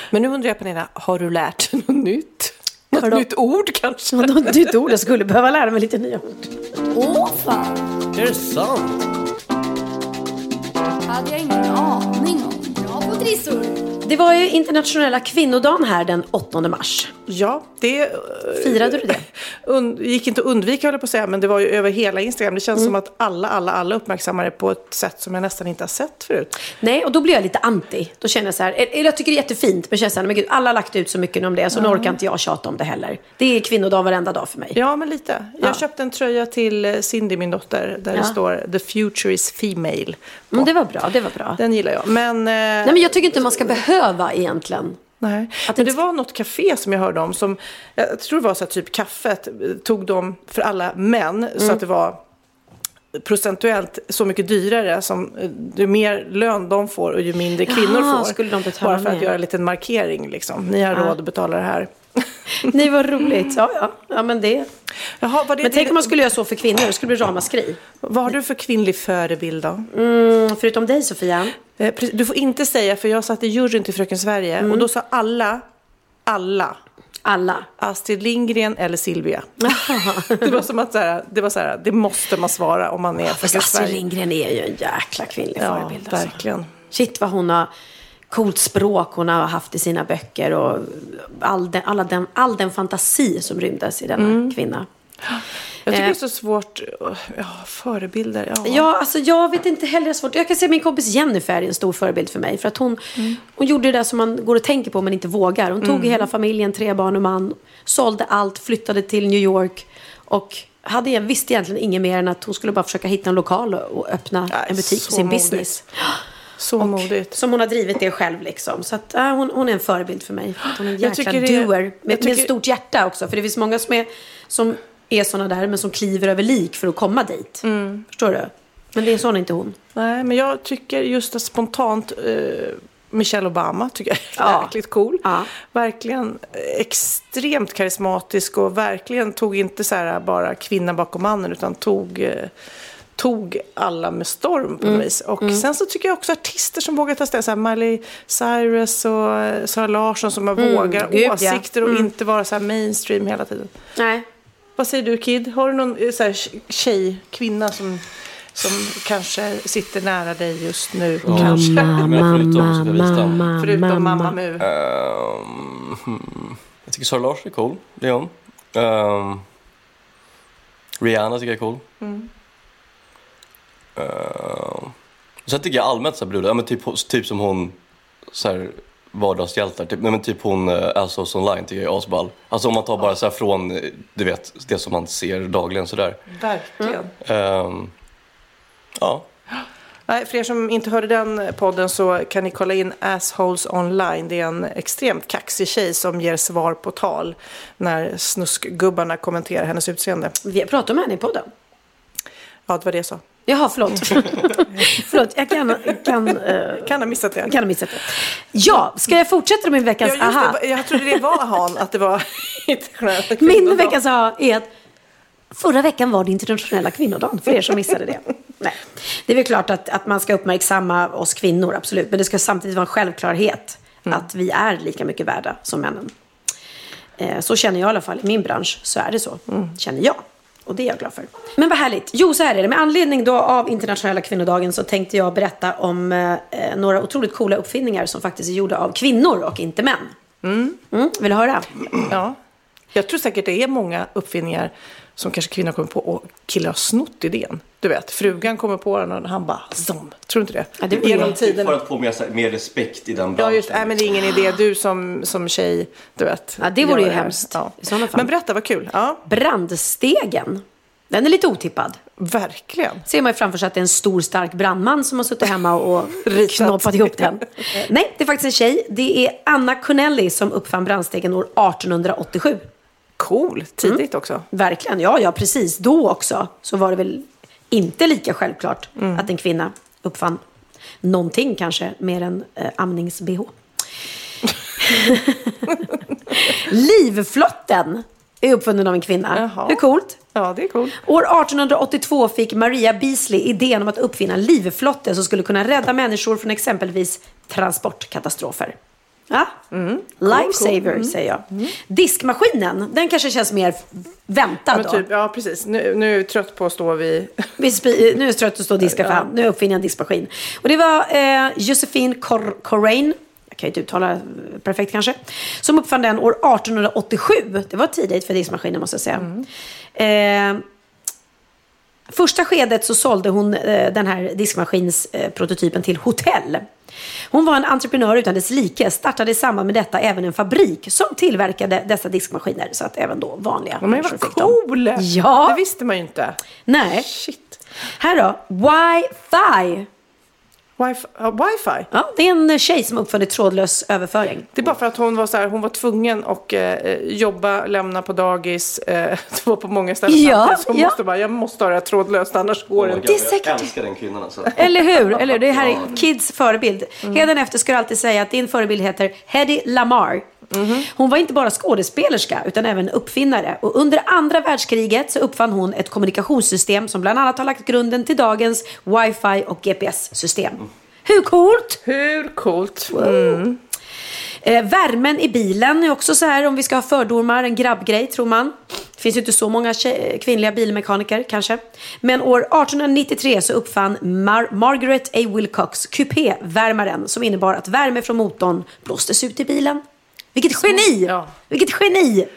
Men nu undrar jag Pernilla, har du lärt dig något nytt? Något Vadå? nytt ord kanske? Något nytt ord, jag skulle behöva lära mig lite nya ord. Åh fan! Är det sant? Hade jag ingen om. Trissor. Det var ju internationella kvinnodagen här den 8 mars. Ja, det... eh, Firade du det? Und, gick inte att undvika höll jag på att säga, men det var ju över hela Instagram. Det känns Mm. som att alla, alla, alla uppmärksammar det på ett sätt som jag nästan inte har sett förut. Nej, och då blir jag lite anti. Då känner jag så här, eller jag tycker det är jättefint, men känner så här, men gud, alla har lagt ut så mycket om det, så nu Ja. orkar inte jag tjata om det heller. Det är kvinnodag varenda dag för mig. Ja, men lite. Jag Ja. köpte en tröja till eh, Cindy, min dotter, där Ja. det står “The future is female”. Men det var bra, det var bra. Den gillar jag. Men, eh, Nej, men jag tycker inte man ska behöva egentligen. Nej, men det var något café som jag hörde om som, jag tror det var så att typ kaffet tog de för alla män så Mm. att det var procentuellt så mycket dyrare som ju mer lön de får och ju mindre kvinnor Jaha, får. skulle de betala Bara för att mer? göra en liten markering liksom. Ni har Ja. råd att betala det här. Nej, vad roligt. Ja, ja. ja men det... Jaha, det Men tänk om man skulle göra så för kvinnor, det skulle bli ramaskri. Vad har du för kvinnlig förebild då? Mm, förutom dig, Sofia. Eh, Du får inte säga, för jag satt i juryn till Fröken Sverige Mm. och då sa alla, alla. Alla. Astrid Lindgren eller Silvia. det var som att så här, det var så här, det måste man svara om man är Fröken Astrid. Lindgren är ju en jäkla kvinnlig Ja, förebild. Alltså. verkligen. Shit vad hon har coolt språk hon har haft i sina böcker och all den, alla den, all den fantasi som rymdes i denna Mm. kvinna. Jag tycker Eh. det är så svårt, ja, förebilder, ja. Ja, alltså jag vet inte heller svårt. Jag kan säga min kompis Jennifer är en stor förebild för mig. För att hon, hon gjorde det där som man går och tänker på men inte vågar. Hon tog Mm. hela familjen, tre barn och man, sålde allt, flyttade till New York och hade visste egentligen inget mer än att hon skulle bara försöka hitta en lokal och, öppna en butik för sin modigt. business. Så modigt. Som hon har drivit det själv liksom. Så att, äh, hon, hon är en förebild för mig. Hon är en Jag jäkla tycker det- doer. jag Med, med tycker- ett stort hjärta också. För det finns många som är, som är sådana där, men som kliver över lik för att komma dit. Mm. Förstår du? Men det är sån inte hon. Nej, men jag tycker just att spontant eh, Michelle Obama tycker jag är Ja. cool. Verkligen eh, extremt karismatisk och verkligen tog inte så här bara kvinnan bakom mannen utan tog, eh, tog alla med storm på Mm. något vis. Och Mm. sen så tycker jag också artister som vågar ta ställning, så här Miley Cyrus och eh, Sara Larsson som Mm, vågar gud, ja. åsikter och Mm. inte vara så här mainstream hela tiden. Nej. Vad säger du Kid? Har du någon eh, så här, tjej, kvinna som, som kanske sitter nära dig just nu? kanske? Men förutom Wistam. Förutom Mamma Mu. Ehm, hmm. jag tycker Sara Larsson är cool. Det är hon. Ehm, Rihanna tycker jag är cool. Mm. Uh, sen tycker jag allmänt så här brudar, ja, men typ, typ som hon så här, vardagshjältar. Typ, nej, men typ hon uh, Assos online tycker jag är asball. Alltså om man tar bara så här från, eh, du vet, det som man ser dagligen sådär. Verkligen. Um, ja. Nej, för er som inte hörde den podden så kan ni kolla in Assholes online. Det är en extremt kaxig tjej som ger svar på tal när snuskgubbarna kommenterar hennes utseende. Vi har pratat med henne i podden. Ja, det var det jag sa. Jaha, förlåt. förlåt, jag kan, kan, uh, kan ha missat det. Kan ha missat det. Ja, ska jag fortsätta med veckans Ja, aha? det, jag trodde det var han, att det var internationella Min kvinnodagen. veckans aha är att förra veckan var det internationella kvinnodagen, för er som missade det. Nej. Det är väl klart att, att man ska uppmärksamma oss kvinnor, absolut. Men det ska samtidigt vara en självklarhet att vi är lika mycket värda som männen. Eh, så känner jag i alla fall i min bransch, så är det så. Känner jag. Och det är jag glad för. Men vad härligt. Jo, så här är det. Med anledning då av internationella kvinnodagen så tänkte jag berätta om eh, några otroligt coola uppfinningar som faktiskt är gjorda av kvinnor och inte män. Mm, vill du höra? Ja. Jag tror säkert det är många uppfinningar som kanske kvinnor kommer på och killar har snott idén. Du vet, frugan kommer på den och han bara zoom. Tror du inte det? Ja, det Genom tiden. För att få mer, mer respekt i den Ja, branschen. just Nej, men det är ingen idé. Du som, som tjej, du vet. Ja, det vore ju här. hemskt Ja. i sådana fall. Men berätta, vad kul. Ja. Brandstegen. Den är lite otippad. Verkligen. Ser man ju framför sig att det är en stor stark brandman som har suttit hemma och knoppat ihop den. Nej, det är faktiskt en tjej. Det är Anna Connelly som uppfann brandstegen år 1887. Cool, tidigt också. Verkligen, ja, ja, precis. Då också så var det väl inte lika självklart Mm. att en kvinna uppfann någonting kanske mer än eh, amnings-bh. Livflotten är uppfunnen av en kvinna. Jaha. Är coolt. Ja, det är coolt. År 1882 fick Maria Beasley idén om att uppfinna en livflotte som skulle kunna rädda människor från exempelvis transportkatastrofer. Ja, lifesaver Mm. säger jag. Diskmaskinen, den kanske känns mer väntad då. typ, ja, precis. Nu, nu är jag trött på att stå vid... Vi nu är det trött att stå och diska för hand. Nu uppfinner jag en diskmaskin. Och det var eh, Josephine Cor- Corain, jag kan ju inte uttala perfekt kanske, som uppfann den år 1887. Det var tidigt för diskmaskinen måste jag säga. Eh, Första skedet så sålde hon eh, den här diskmaskinsprototypen prototypen till hotell. Hon var en entreprenör utan dess like, startade i samband med detta även en fabrik som tillverkade dessa diskmaskiner så att även då vanliga Men människor fick dem. cool! Ja. Det visste man ju inte. Nej. Shit. Här då, wifi. Wifi? Ja, wifi? Ja, det är en tjej som uppfunnit trådlös överföring. Det är bara för att hon var, så här, hon var tvungen att eh, jobba, lämna på dagis, eh, vara på många ställen Ja. Så hon ja. måste bara, jag måste ha det här trådlöst annars går det Oh inte. God, Det är säkert- Jag älskar den kvinnan alltså. Eller hur? Eller hur? Det här är Kids förebild. Hädanefter ska du alltid säga att din förebild heter Hedy Lamar. Hon var inte bara skådespelerska utan även uppfinnare. Och under andra världskriget så uppfann hon ett kommunikationssystem som bland annat har lagt grunden till dagens wifi och GPS-system. Hur coolt? Hur coolt? Mm. Eh, värmen i bilen är också så här, om vi ska ha fördomar, en grabbgrej tror man. Det finns ju inte så många kvinnliga bilmekaniker kanske. Men år 1893 så uppfann Mar- Margaret A. Wilcox kupévärmaren som innebar att värme från motorn blåstes ut i bilen. Vilket geni! Ja. Vilket geni!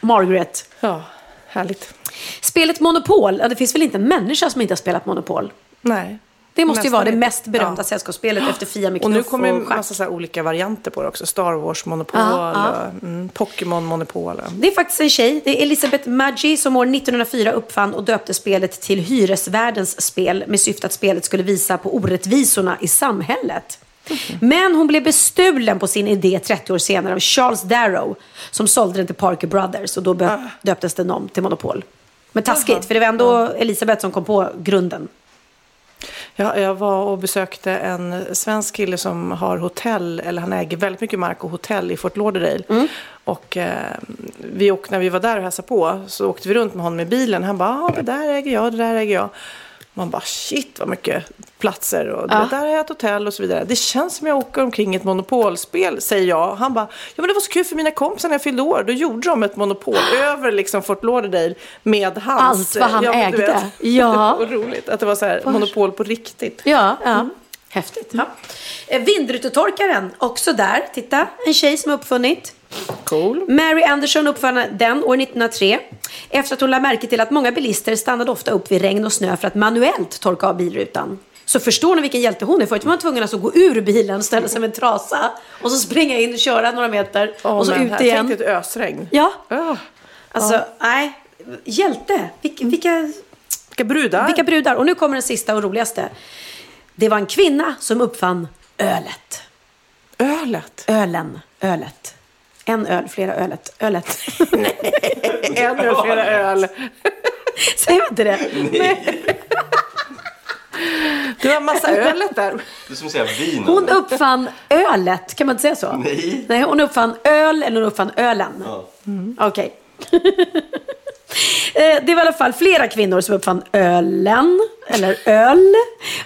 Margaret. Ja, härligt. Spelet Monopol, ja, det finns väl inte en människa som inte har spelat Monopol? Nej. Det måste ju vara det Nästan mest berömda Ja. sällskapsspelet efter Fia med Och nu kommer det en massa så här olika varianter på det också. Star Wars-monopol, Ja, ja. och, mm, Pokémon-monopol. Det är faktiskt en tjej, det är Elisabeth Maggi som år 1904 uppfann och döpte spelet till Hyresvärdens spel med syfte att spelet skulle visa på orättvisorna i samhället. Men hon blev bestulen på sin idé 30 år senare av Charles Darrow som sålde den till Parker Brothers och då bö- döptes den om till Monopol. Men taskigt, för det var ändå Elisabeth som kom på grunden. Jag, jag var och besökte en svensk kille som har hotell, eller han äger väldigt mycket mark och hotell i Fort Lauderdale. Och eh, vi åkte, när vi var där och hälsade på så åkte vi runt med honom i bilen. Han bara, ah, det där äger jag, det där äger jag. Man bara, shit vad mycket platser och det Ja. där är ett hotell och så vidare. Det känns som jag åker omkring ett monopolspel, säger jag. Han bara, ja men det var så kul för mina kompisar när jag fyllde år. Då gjorde de ett monopol över liksom Fort Lauderdale med hans. Allt vad han ja, men du ägde. vet. Ja. och roligt att det var så här monopol på riktigt. Ja, ja. Häftigt. Ja. Eh, Vindrutetorkaren, också där. Titta, en tjej som har uppfunnit. Cool. Mary Anderson uppfann den år 1903 efter att hon lade märke till att många bilister stannade ofta upp vid regn och snö för att manuellt torka av bilrutan. Så förstår ni vilken hjälte hon är? Förut var man tvungen alltså att gå ur bilen, ställa sig med en trasa och så springa in, köra några meter och så men ut igen. Tänk ett ösregn. Ja. Ah. Alltså, Ja. nej. Hjälte. Vilka, vilka, vilka brudar. Vilka brudar. Och nu kommer den sista och roligaste. Det var en kvinna som uppfann ölet. Ölet? Ölen. Ölet. En öl, flera ölet. Ölet. en öl, flera öl. Säger man inte det? Du har massa ölet där. Är som säga vin. Hon uppfann ölet, kan man inte säga så? Nej. Nej, hon uppfann öl eller hon uppfann ölen. Ja. Okej. Eh, Det var i alla fall flera kvinnor som uppfann ölen, eller öl.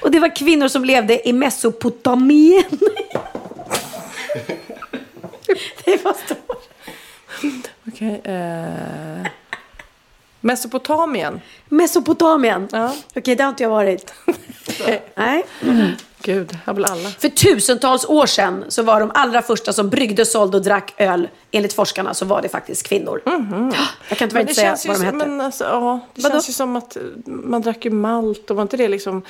Och det var kvinnor som levde i Mesopotamien. det var stort. Okej. eh, Mesopotamien. Mesopotamien? Ja. Okej, det har inte jag varit. Nej. Gud, här vill alla. För tusentals år sedan så var de allra första som bryggde, sålde och drack öl, enligt forskarna, så var det faktiskt kvinnor. Jag kan Men inte säga vad de hette. men alltså, ja, det Vadå? känns ju som att eh, man drack ju malt och var inte det liksom...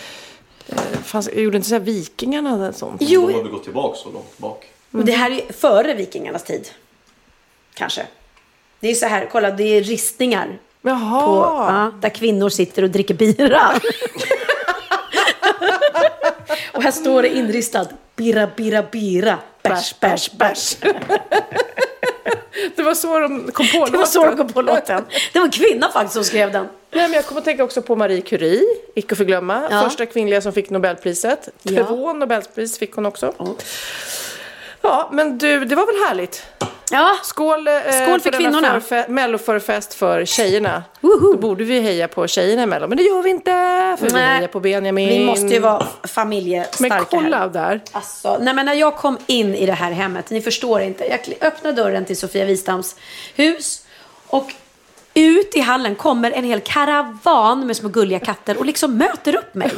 Eh, fanns, gjorde inte så här vikingarna det sånt? Jo. De har väl gått tillbaka så långt bak. Men Det här är före vikingarnas tid. Kanske. Det är så här, kolla, det är ristningar. Jaha. På, ja, där kvinnor sitter och dricker bira. och här står det inristad. Bira, bira, bira. Bärs, bärs, bärs. Det var så de kom på låten. Det var så de kom på låten. Det var en kvinna faktiskt som skrev den. Nej, men jag kommer att tänka också på Marie Curie, icke att förglömma. Ja. Första kvinnliga som fick Nobelpriset. Ja. Två Nobelpris fick hon också. Ja, men du, det var väl härligt? Ja. Skål, eh, Skål för denna kvinnorna. förfe- melloförfest för tjejerna. Då borde vi heja på tjejerna i Mello, men det gör vi inte. För vi Nej. hejar på Benjamin. Vi måste ju vara familjestarka Men kolla här. där. Alltså, nej men när jag kom in i det här hemmet, ni förstår inte. Jag öppnade dörren till Sofia Wistams hus och ut i hallen kommer en hel karavan med små gulliga katter och liksom möter upp mig.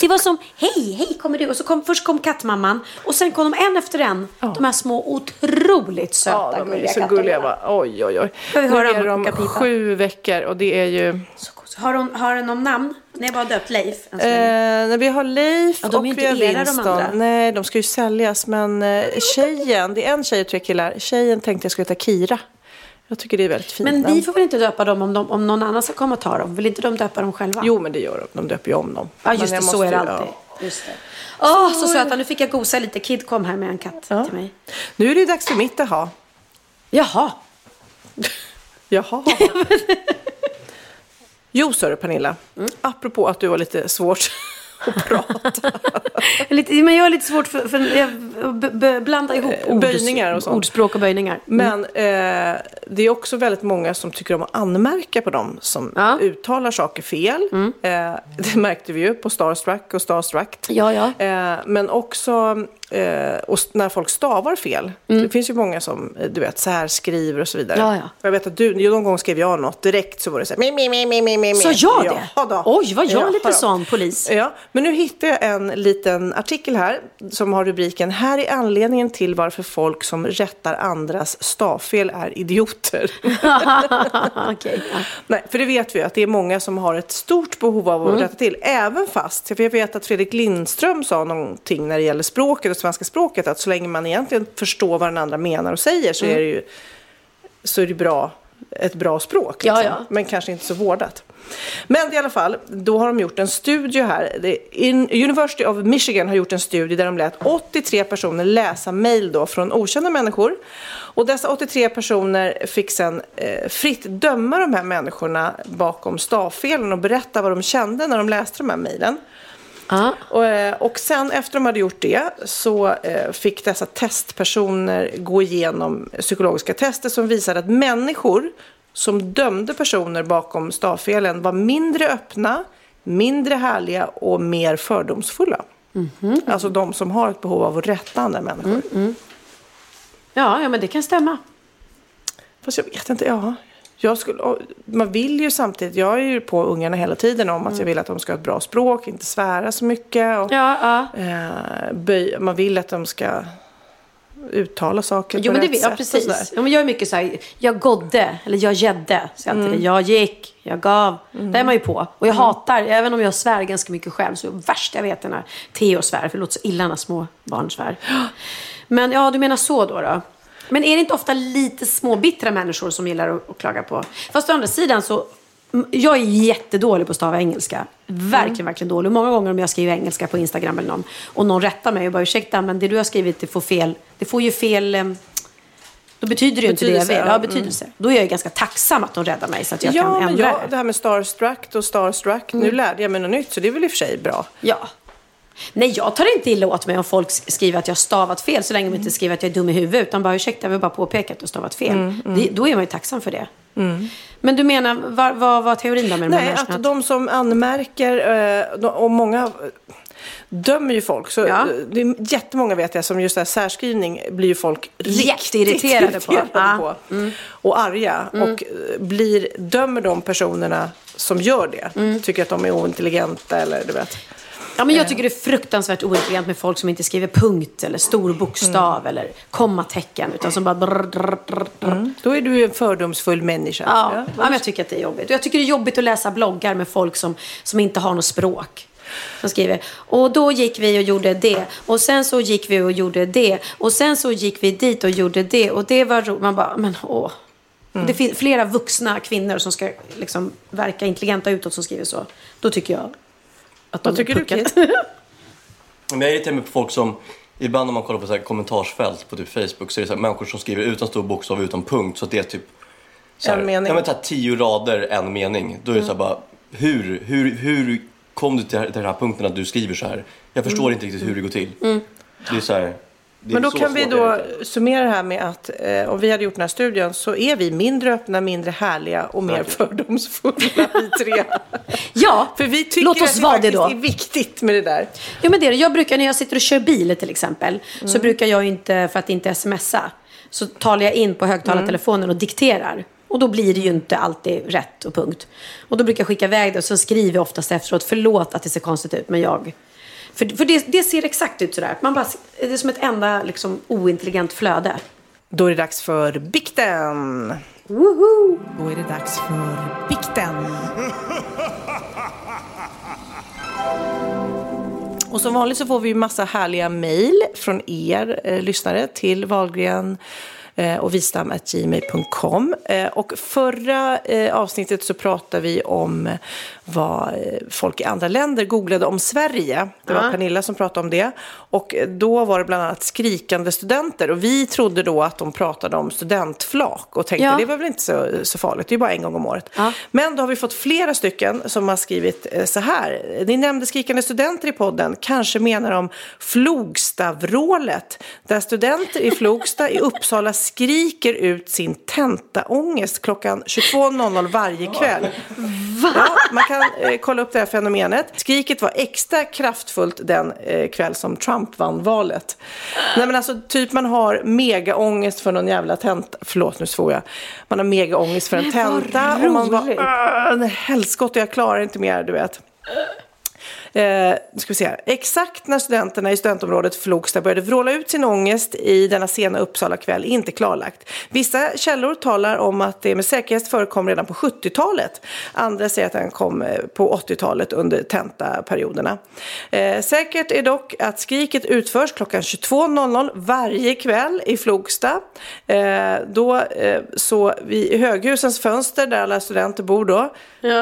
Det var som, hej, hej kommer du? Och så kom, först kom kattmamman och sen kom de en efter en. De här små otroligt söta Ja, de gulliga så katterna. gulliga. Va? Oj, oj, oj. Nu är de sju veckor och det är ju... Har hon, har någon namn? Ni har bara döpt Leif än så Eh, när vi har Leif Ja, och vi har era, de Winston. andra. Nej, de ska ju säljas. Men eh, tjejen, det är en tjej och tre killar. Tjejen tänkte jag skulle heta Kira. Jag tycker det är väldigt fint Men vi får väl inte döpa dem om, de, om någon annan ska komma och ta dem? Vill inte de döpa dem själva? Jo, men det gör de. De döper ju om dem. Ja, just det. Så är det alltid. ja. Just det. Åh, så söta. Nu fick jag gosa lite. Kid kom här med en katt till mig. Nu är det dags för mitt aha. Jaha. Jaha. jo, du Pernilla. Mm. Apropå att du var lite svårt att prata. men jag har lite svårt för, b- blanda ihop ord, Böjningar och sånt. ordspråk och böjningar. Men eh, det är också väldigt många som tycker om att anmärka på dem som uttalar saker fel. Eh, det märkte vi ju på Starstruck och Starstruck. Ja, ja. Eh, men också eh, och när folk stavar fel. Det finns ju många som, eh, du vet, så här skriver och så vidare. Mm. Ja, ja. Jag vet att du, någon gång skrev jag något, direkt så var det så här, mi, mi, mi, mi, mi, mi. Sa jag det? Ja, då. Oj, var jag Ja, lite sån polis? Ja, men nu hittade jag en liten artikel här som har rubriken Här är anledningen till varför folk som rättar andras stavfel är idioter. Okej. ja. Nej, för det vet vi att det är många som har ett stort behov av att Mm. rätta till. Även fast, för jag vet att Fredrik Lindström sa någonting när det gäller språket svenska språket, att så länge man egentligen förstår vad den andra menar och säger så Mm. är det ju så är det bra, ett bra språk. Ja, liksom. ja. Men kanske inte så vårdat. Men i alla fall, då har de gjort en studie här. In, University of Michigan har gjort en studie där de lät 83 personer läsa mejl då från okända människor. Och dessa 83 personer fick sen eh, fritt döma de här människorna bakom stavfelen och berätta vad de kände när de läste de här mejlen. Och, eh, och sen efter de hade gjort det så eh, fick dessa testpersoner gå igenom psykologiska tester som visade att människor som dömde personer bakom stavfelen var mindre öppna, mindre härliga och mer fördomsfulla. Alltså de som har ett behov av att rätta andra människor. Ja, ja, men det kan stämma. Fast jag vet inte, ja. Jag skulle, man vill ju samtidigt, jag är ju på ungarna hela tiden om att jag vill att de ska ha ett bra språk, inte svära så mycket. Och, Ja, eh, böj, man vill att de ska uttala saker Jo, på men det rätt jag sätt. precis. Ja, men jag är mycket så här, jag godde, eller jag gedde, säger jag det. Gick, jag gav. Det är man ju på. Och jag hatar, även om jag svär ganska mycket själv, så värst jag vet är när Theo svär, för det låter så illa när små barn svär. Men ja, du menar så då? då. Men är det inte ofta lite små bittra människor som gillar att, att klaga på? Fast å andra sidan så, jag är jättedålig på att stava engelska. Verkligen, verkligen dålig. Många gånger om jag skriver engelska på Instagram eller någon och någon rättar mig och bara ursäkta, men det du har skrivit det får fel. Det får ju fel... Då betyder det ju inte det jag vill. ja. Ja, betydelse. Då är jag ju ganska tacksam att de räddar mig så att jag ja, kan men ändra jag, det. här med starstruck och starstruck, nu lärde jag mig något nytt så det är väl i och för sig bra. Ja. Nej, jag tar inte illa åt mig om folk skriver att jag stavat fel så länge de inte skriver att jag är dum i huvudet. Utan bara ursäkta, jag vill bara påpeka att du stavat fel. Mm, mm. Det, då är man ju tacksam för det. Men du menar, vad vad var teorin då med de här Nej, att de som anmärker, eh, och många dömer ju folk. Så Ja. det är jättemånga vet jag som just det här särskrivning blir ju folk riktigt Jätteirriterade på. irriterade Ja. Mm. på. Och arga. Och eh, blir, dömer de personerna som gör det. Mm. Tycker att de är ointelligenta eller du vet. Ja, men jag tycker det är fruktansvärt ointelligent med folk som inte skriver punkt eller stor bokstav Mm. eller kommatecken. Utan som bara... Brr, brr, brr, brr. Då är du en fördomsfull människa. Ja, ja. men jag tycker att det är jobbigt. Jag tycker det är jobbigt att läsa bloggar med folk som, som inte har något språk. Som skriver, och då gick vi och gjorde det. Och sen så gick vi och gjorde det. Och sen så gick vi dit och gjorde det. Och det var roligt. Man bara, men åh. Mm. Det finns flera vuxna kvinnor som ska liksom verka intelligenta utåt som skriver så. Då tycker jag att de Vad tycker du. Kit? Men jag irriterar mig på folk som, ibland när man kollar på så här kommentarsfält på typ Facebook så är det så här människor som skriver utan stor bokstav utan punkt. Så att det är typ så här, En mening. Ja, men, så här, tio rader, en mening. Då är det så här bara, hur, hur, hur kom du till, till den här punkten att du skriver så här? Jag förstår Mm. inte riktigt hur det går till. Mm. Det är så Men då kan vi då summera det här med att eh, om vi hade gjort den här studien så är vi mindre öppna, mindre härliga och mer fördomsfulla vi tre. Ja, För vi tycker låt oss att det vara det då. är viktigt med det där. Ja, men det är det. Jag brukar, när jag sitter och kör bil till exempel, så brukar jag inte, för att inte smsa, så talar jag in på högtalartelefonen och dikterar. Och då blir det ju inte alltid rätt och punkt. Och då brukar jag skicka iväg det och så skriver jag oftast efteråt, förlåt att det ser konstigt ut, men jag... För, för det, det ser exakt ut sådär. Man bara, det är som ett enda liksom, ointelligent flöde. Då är det dags för bikten. Woho! Då är det dags för bikten. Och som vanligt så får vi massa härliga mejl från er eh, lyssnare till Wahlgren eh, och vistam.gmail.com. Eh, och förra eh, avsnittet så pratade vi om eh, vad eh, folk i andra länder googlade om Sverige. Det var Ja. Pernilla som pratade om det. Och eh, då var det bland annat skrikande studenter. Och vi trodde då att de pratade om studentflak och tänkte Ja. det var väl inte så, så farligt, det är bara en gång om året. Men då har vi fått flera stycken som har skrivit eh, så här. Ni nämnde skrikande studenter i podden, kanske menar de Flogstavrålet, där studenter i Flogsta i Uppsala skriker ut sin tentaångest klockan 22.00 varje kväll. Va? Ja, man kan eh, kolla upp det här fenomenet. Skriket var extra kraftfullt den eh, kväll som Trump vann valet. Nej men alltså typ man har megaångest för någon jävla tenta. Förlåt nu svor jag. Man har megaångest för en tenta och man bara "Åh, helskotta jag klarar inte mer du vet. Eh, ska vi se här. Exakt när studenterna i studentområdet Flogsta började vråla ut sin ångest i denna sena Uppsala kväll inte klarlagt. Vissa källor talar om att det med säkerhet förekom redan på 70-talet. Andra säger att den kom eh, på 80-talet under tentaperioderna. Eh, säkert är dock att skriket utförs klockan 22.00 varje kväll i Flogsta. Eh, då eh, så vid höghusens fönster där alla studenter bor då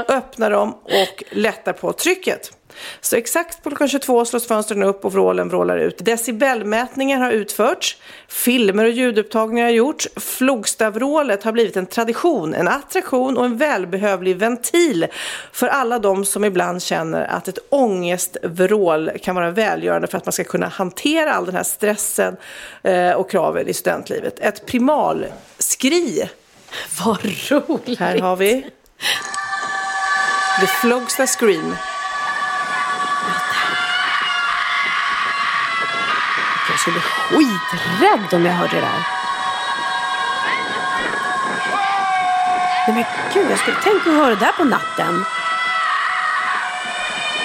öppnar de och lättar på trycket. Så exakt på klockan 22 slås fönstren upp och vrålen vrålar ut. Decibelmätningar har utförts, filmer och ljudupptagningar har gjorts. Flogstavrålet har blivit en tradition, en attraktion och en välbehövlig ventil för alla de som ibland känner att ett ångestvrål kan vara välgörande för att man ska kunna hantera all den här stressen eh, och kraven i studentlivet. Ett primalskri. Vad roligt! Här har vi The Flogsta Scream. Jag skulle bli skiträdd om jag hörde det där. Nej men gud, jag skulle tänka att höra det där på natten.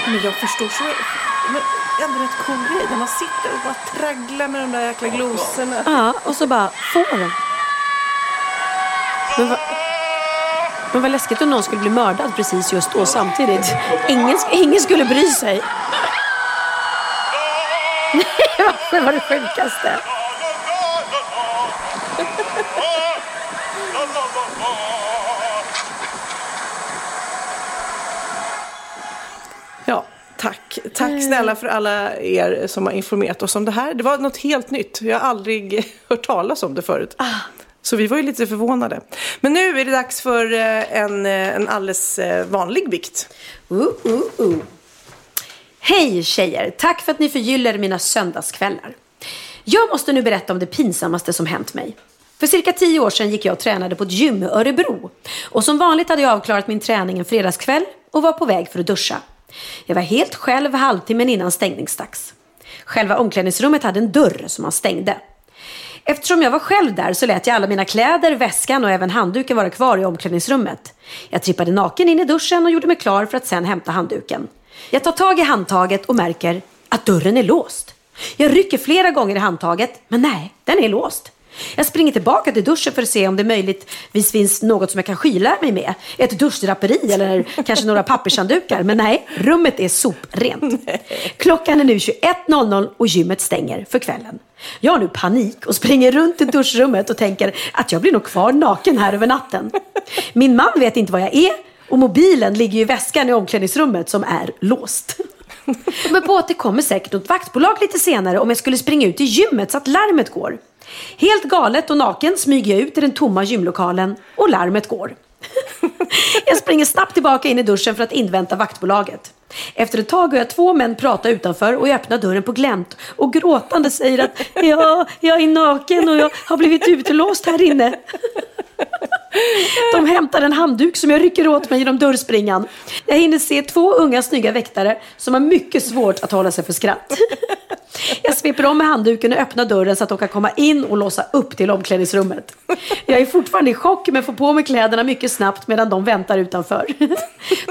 Men jag förstår så... Men ändå rätt cool grej. När man sitter och bara tragglar med de där jäkla glosorna. Ja, och så bara får den. Men vad, men vad läskigt om någon skulle bli mördad precis just då samtidigt. Ingen, ingen skulle bry sig. Det var det sjukaste. Ja, tack. Tack snälla för alla er som har informerat oss om det här. Det var något helt nytt. Jag har aldrig hört talas om det förut. Så vi var ju lite förvånade. Men nu är det dags för eh, en, eh, en alldeles eh, vanlig bikt. Uh, uh, uh. Hej tjejer! Tack för att ni förgyller mina söndagskvällar. Jag måste nu berätta om det pinsammaste som hänt mig. För cirka tio år sedan gick jag och tränade på ett gym i Örebro. Och som vanligt hade jag avklarat min träning en fredagskväll och var på väg för att duscha. Jag var helt själv halvtimmen innan stängningsdags. Själva omklädningsrummet hade en dörr som man stängde. Eftersom jag var själv där så lät jag alla mina kläder, väskan och även handduken vara kvar i omklädningsrummet. Jag trippade naken in i duschen och gjorde mig klar för att sen hämta handduken. Jag tar tag i handtaget och märker att dörren är låst. Jag rycker flera gånger i handtaget, men nej, den är låst. Jag springer tillbaka till duschen för att se om det möjligtvis finns något som jag kan skyla mig med. Ett duschdraperi eller kanske några pappershanddukar. Men nej, rummet är soprent. Klockan är nu 21.00 och gymmet stänger för kvällen. Jag har nu panik och springer runt i duschrummet och tänker att jag blir nog kvar naken här över natten. Min man vet inte var jag är och mobilen ligger i väskan i omklädningsrummet som är låst. Men på att det kommer säkert något vaktbolag lite senare om jag skulle springa ut i gymmet så att larmet går. Helt galet och naken smyger jag ut i den tomma gymlokalen och larmet går. Jag springer snabbt tillbaka in i duschen för att invänta vaktbolaget. Efter ett tag hör jag två män prata utanför och jag öppnar dörren på glänt och gråtande säger att ja, jag är naken och jag har blivit utelåst här inne. De hämtar en handduk som jag rycker åt mig genom dörrspringan. Jag hinner se två unga snygga väktare som har mycket svårt att hålla sig för skratt. Jag sveper om med handduken och öppnar dörren så att de kan komma in och låsa upp till omklädningsrummet. Jag är fortfarande i chock men får på mig kläderna mycket snabbt medan de väntar utanför.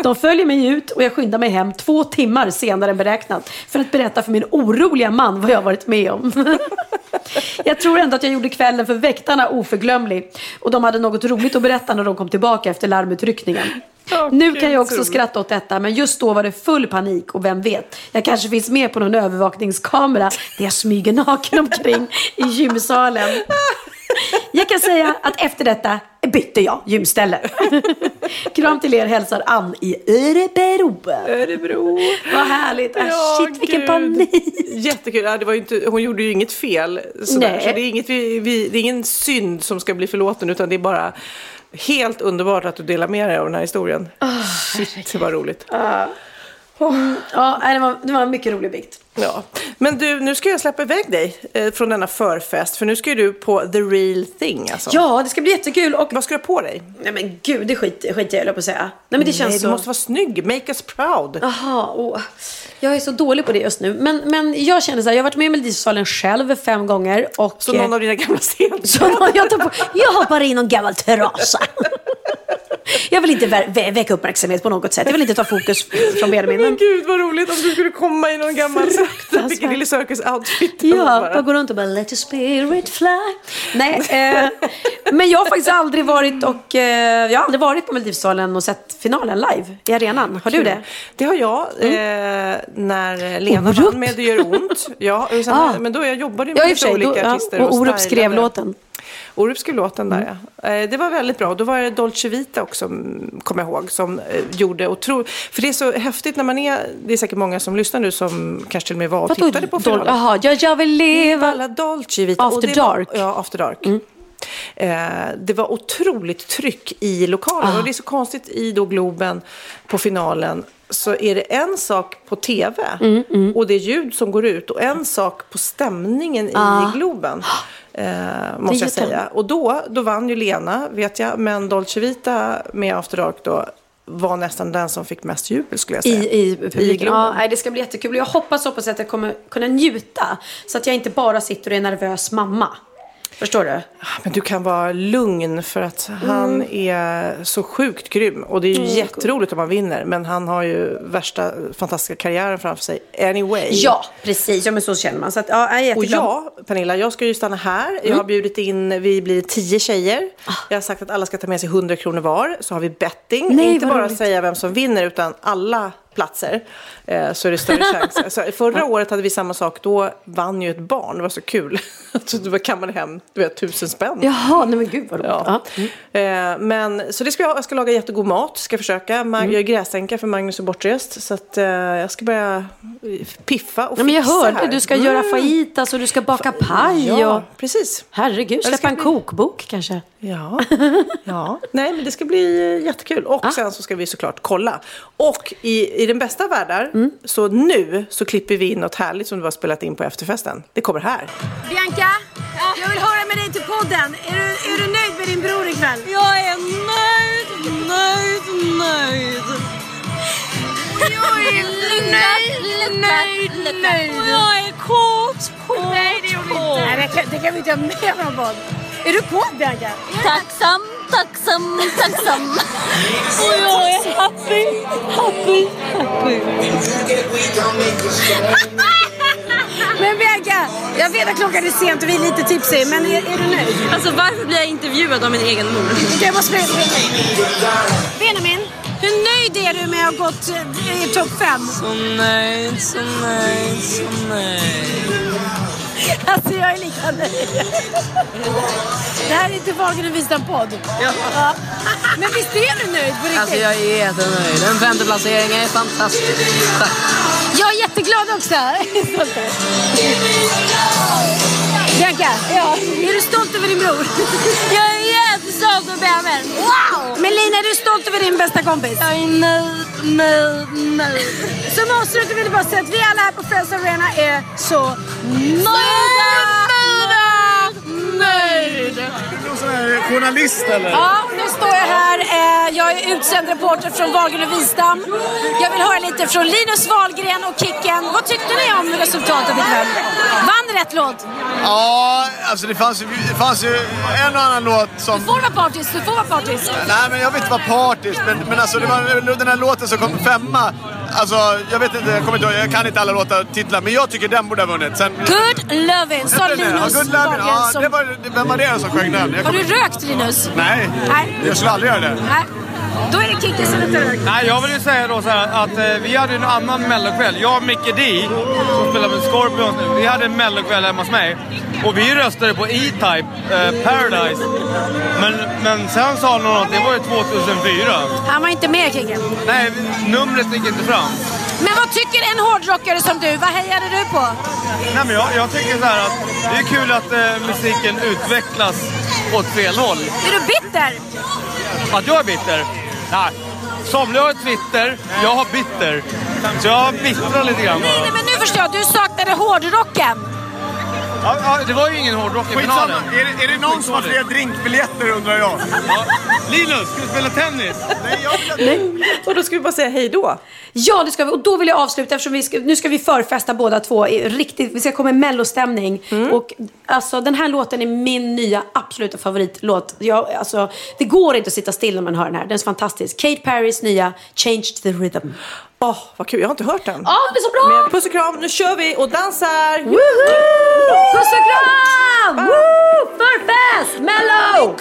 De följer mig ut och jag skyndar mig hem två timmar senare än beräknat för att berätta för min oroliga man vad jag har varit med om. Jag tror ändå att jag gjorde kvällen för väktarna oförglömlig och de hade något roligt att berätta när de kom tillbaka efter larmutryckningen. nu kan jag också skratta åt detta, men just då var det full panik och vem vet, jag kanske finns med på någon övervakningskamera där jag smyger naken omkring i gymsalen. Jag kan säga att efter detta bytte jag gymställe. Kram till er hälsar Ann i Örebro. Örebro. Vad härligt. Ah, Ja, shit, vilken gud. panik. Jättekul. Ja, det var inte, hon gjorde ju inget fel. Sådär. Så det är, inget, vi, vi, det är ingen synd som ska bli förlåten utan det är bara helt underbart att du delar med dig av den här historien. Shit, vad roligt. Mm, ja, nej, det var, det var en mycket rolig bikt. Ja. Men du, nu ska jag släppa iväg dig eh, från denna förfest. För nu ska ju du på the real thing alltså. Ja, det ska bli jättekul. Och... Vad ska du ha på dig? Nej men gud, det skit, skiter jag jag på att säga. Nej men det känns Nej, så... du måste vara snygg. Make us proud. Jaha, åh. Jag är så dålig på det just nu. Men, men jag känner så här, jag har varit med i Melodifestivalen själv fem gånger. Och, Så någon av dina gamla scener? Så någon, jag, tar på, jag hoppar in någon gammal trasa. Jag vill inte vä vä väcka uppmärksamhet på något sätt. Jag vill inte ta fokus från Benjamin. Men gud vad roligt om du skulle komma i någon gammal Piccadilly Circus outfit. Ja, bara gå runt och bara let your spirit fly. Nej, eh, men jag har faktiskt aldrig varit och eh, jag har aldrig varit på Melodifestivalen och sett finalen live i arenan. Har du det? Det har jag. Eh, när Lena Orup. vann med Det gör ont. Ja, sen, Ah. Men då jag jobbade Ja, med sig. olika Då, ja. artister. Och Orup skrev låten. Orup skrev låten där ja. Eh, Det var väldigt bra. Då var det Dolce Vita också, mm, kommer jag ihåg, som eh, gjorde otroligt... För det är så häftigt när man är... Det är säkert många som lyssnar nu som kanske till och med var och tittade på finalen. Jaha, ja, jag vill leva. Alla Dolce Vita. After Och det var- Dark. Ja, After Dark. Eh, det var otroligt tryck i lokalen. Ah. Och det är så konstigt i då Globen på finalen så är det en sak på tv Mm, och det är ljud som går ut och en sak på stämningen Ah. i Globen. Eh, måste jag säga. Och då, då vann ju Lena, vet jag, men Dolce Vita med After Dark då var nästan den som fick mest jubel skulle jag I, säga. i publiken. Globen. Ja, det ska bli jättekul. Jag hoppas, hoppas att jag kommer kunna njuta. Så att jag inte bara sitter och är nervös mamma. Förstår du? Men du kan vara lugn för att han är så sjukt grym. Och det är ju Mm, jätteroligt om han vinner. Men han har ju värsta fantastiska karriären framför sig anyway. Ja, precis. Ja, men så känner man. Så att, ja, jag är Och jätteglad. jag, Pernilla, jag ska ju stanna här. Jag Mm. har bjudit in, vi blir tio tjejer. Ah. Jag har sagt att alla ska ta med sig 100 kronor var. Så har vi betting. Nej, Inte bara roligt. säga vem som vinner utan alla platser. Eh, så är det större chans. Alltså, förra året hade vi samma sak. Då vann ju ett barn. Det var så kul. Så du kammade hem du vet, tusen spänn. Jaha, nej men gud vad roligt. Ja. Ja. Eh, men, så det ska jag, jag ska laga jättegod mat, ska försöka. Mm. Jag är gräsänka för Magnus är bortrest. Så att, eh, jag ska börja piffa och Ja, men jag fixa hörde, här. du ska göra fajitas och du ska baka paj. Ja, och... precis. Herregud, släppa en bli- kokbok kanske. Ja. ja, nej men det ska bli eh, jättekul. Och sen så ska vi såklart kolla. Och i, i den bästa av världar, så nu så klipper vi in något härligt som du har spelat in på efterfesten. Det kommer här. Bianca, jag vill höra med dig till podden. Är du, är du nöjd med din bror ikväll? Jag är nöjd, nöjd, nöjd. Jag är nöjd, nöjd, nöjd. Och jag är kåt, kåt, Nej, det vi inte. Nej, det kan, det kan vi inte ha med från podd. Är du kåt, Bianca? Tacksam, tacksam, tacksam. Och jag är happy, happy, happy. Men Bianca, jag vet att klockan är sent och vi är lite tipsy, men är, är du nöjd? Alltså varför blir jag intervjuad av min egen mor? Okej, jag måste spela Benjamin, hur nöjd är du med att ha gått eh, i topp fem? Så nöjd, så nöjd, så nöjd. Alltså jag är lika nöjd. Det här är inte Vagen och Wistam-podd. Ja. Men visst är du nöjd på riktigt? Alltså jag är jättenöjd. En femteplacering är fantastiskt. Tack. Jag är jätteglad också. Bianca, ja. är du stolt över din bror? Jag är jättestolt över Benjamin. Wow! Men Lina, är du stolt över din bästa kompis? Jag är nöjd, nöjd, nöjd. Som avslutning vill jag bara säga att vi alla här på Friends Arena är så nöjda! Nöjd! Någon sån här journalist eller? Ja, nu står jag här. Eh, jag är utsänd reporter från Wahlgren och Wistam. Jag vill höra lite från Linus Wahlgren och Kicken. Vad tyckte ni om resultatet ikväll? Vann rätt låt? Ja, alltså det fanns, ju, det fanns ju en och annan låt som... Du får vara partisk, du får vara partisk. Nej, men jag vill inte vara partisk, men, men alltså det var den här låten som kom femma. Alltså, jag vet inte, jag kommer inte jag kan inte alla låtar titlar, men jag tycker den borde ha vunnit. Sen, Good lovin', sa Ja, Linus Good Lovin', Wahlgren. ja, som- det var, vem var det som sjöng den? Har du rökt Linus? Nej, Nej. jag skulle aldrig göra det. Nej. Då är det Kicken som har rökt. Nej, jag vill ju säga då så här att eh, vi hade en annan mellokväll. Jag och Micke D, som spelar med Scorpions nu, vi hade en mellokväll hemma hos mig. Och vi röstade på E-Type, eh, Paradise. Men, men sen sa någon att det var ju 2004. Han var inte med Kicken. Nej, numret gick inte fram. Men vad tycker en hårdrockare som du? Vad hejade du på? Nej, men jag, jag tycker så här att det är kul att eh, musiken utvecklas åt fel håll. Är du bitter? Att jag är bitter? Nej. Somliga har Twitter, jag har bitter. Så jag bittrar lite grann Nej, nej, men nu förstår jag. Du saknade hårdrocken. Ja, ja, det var ju ingen hårdrock i finalen. Är, det- är det någon som har fler drinkbiljetter undrar jag? Ja. Linus, ska vi spela tennis? Nej, jag vill Och då ska vi bara säga hej då. Ja, det ska vi. Och då vill jag avsluta eftersom vi ska, nu ska vi förfesta båda två. i Riktigt, vi ska komma i mellostämning. Och alltså den här låten är min nya absoluta favoritlåt. Jag, alltså, det går inte att sitta still när man hör den här. Den är så fantastisk. Kate Perrys nya Change the Rhythm. Åh, vad kul. Jag har inte hört den. Ja, det är så bra! Men puss och kram, nu kör vi och dansar! Puss och kram! Woo! Förfest! Mellow!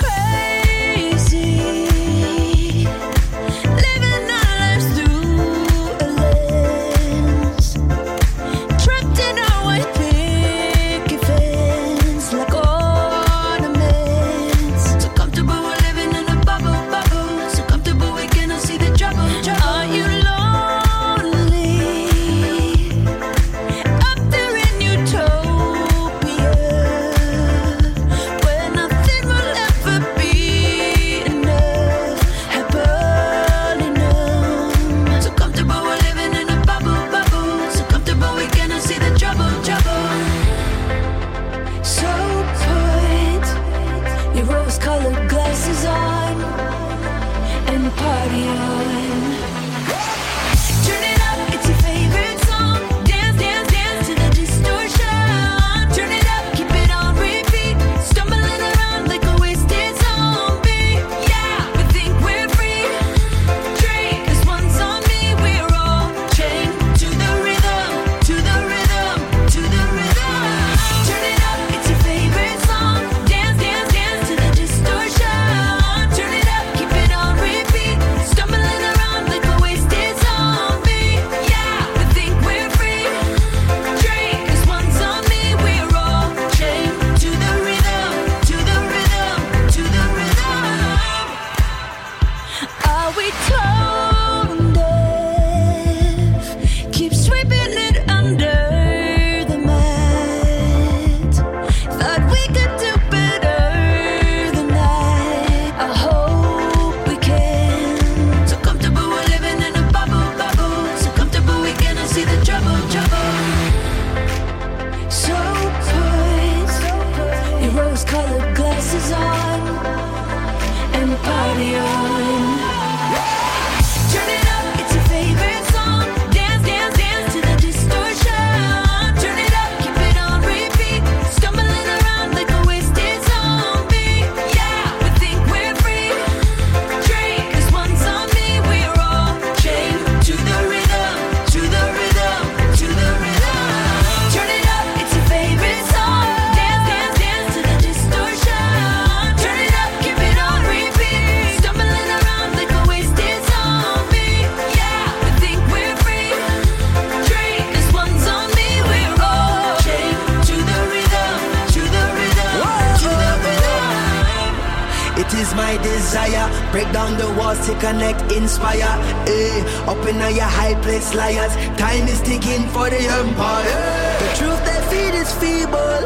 Feeble,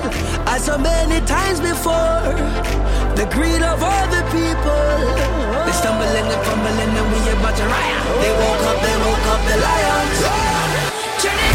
as so many times before. The greed of all the people. They stumbling and fumbling, and we about to riot. They woke up, they woke up the lions. Turn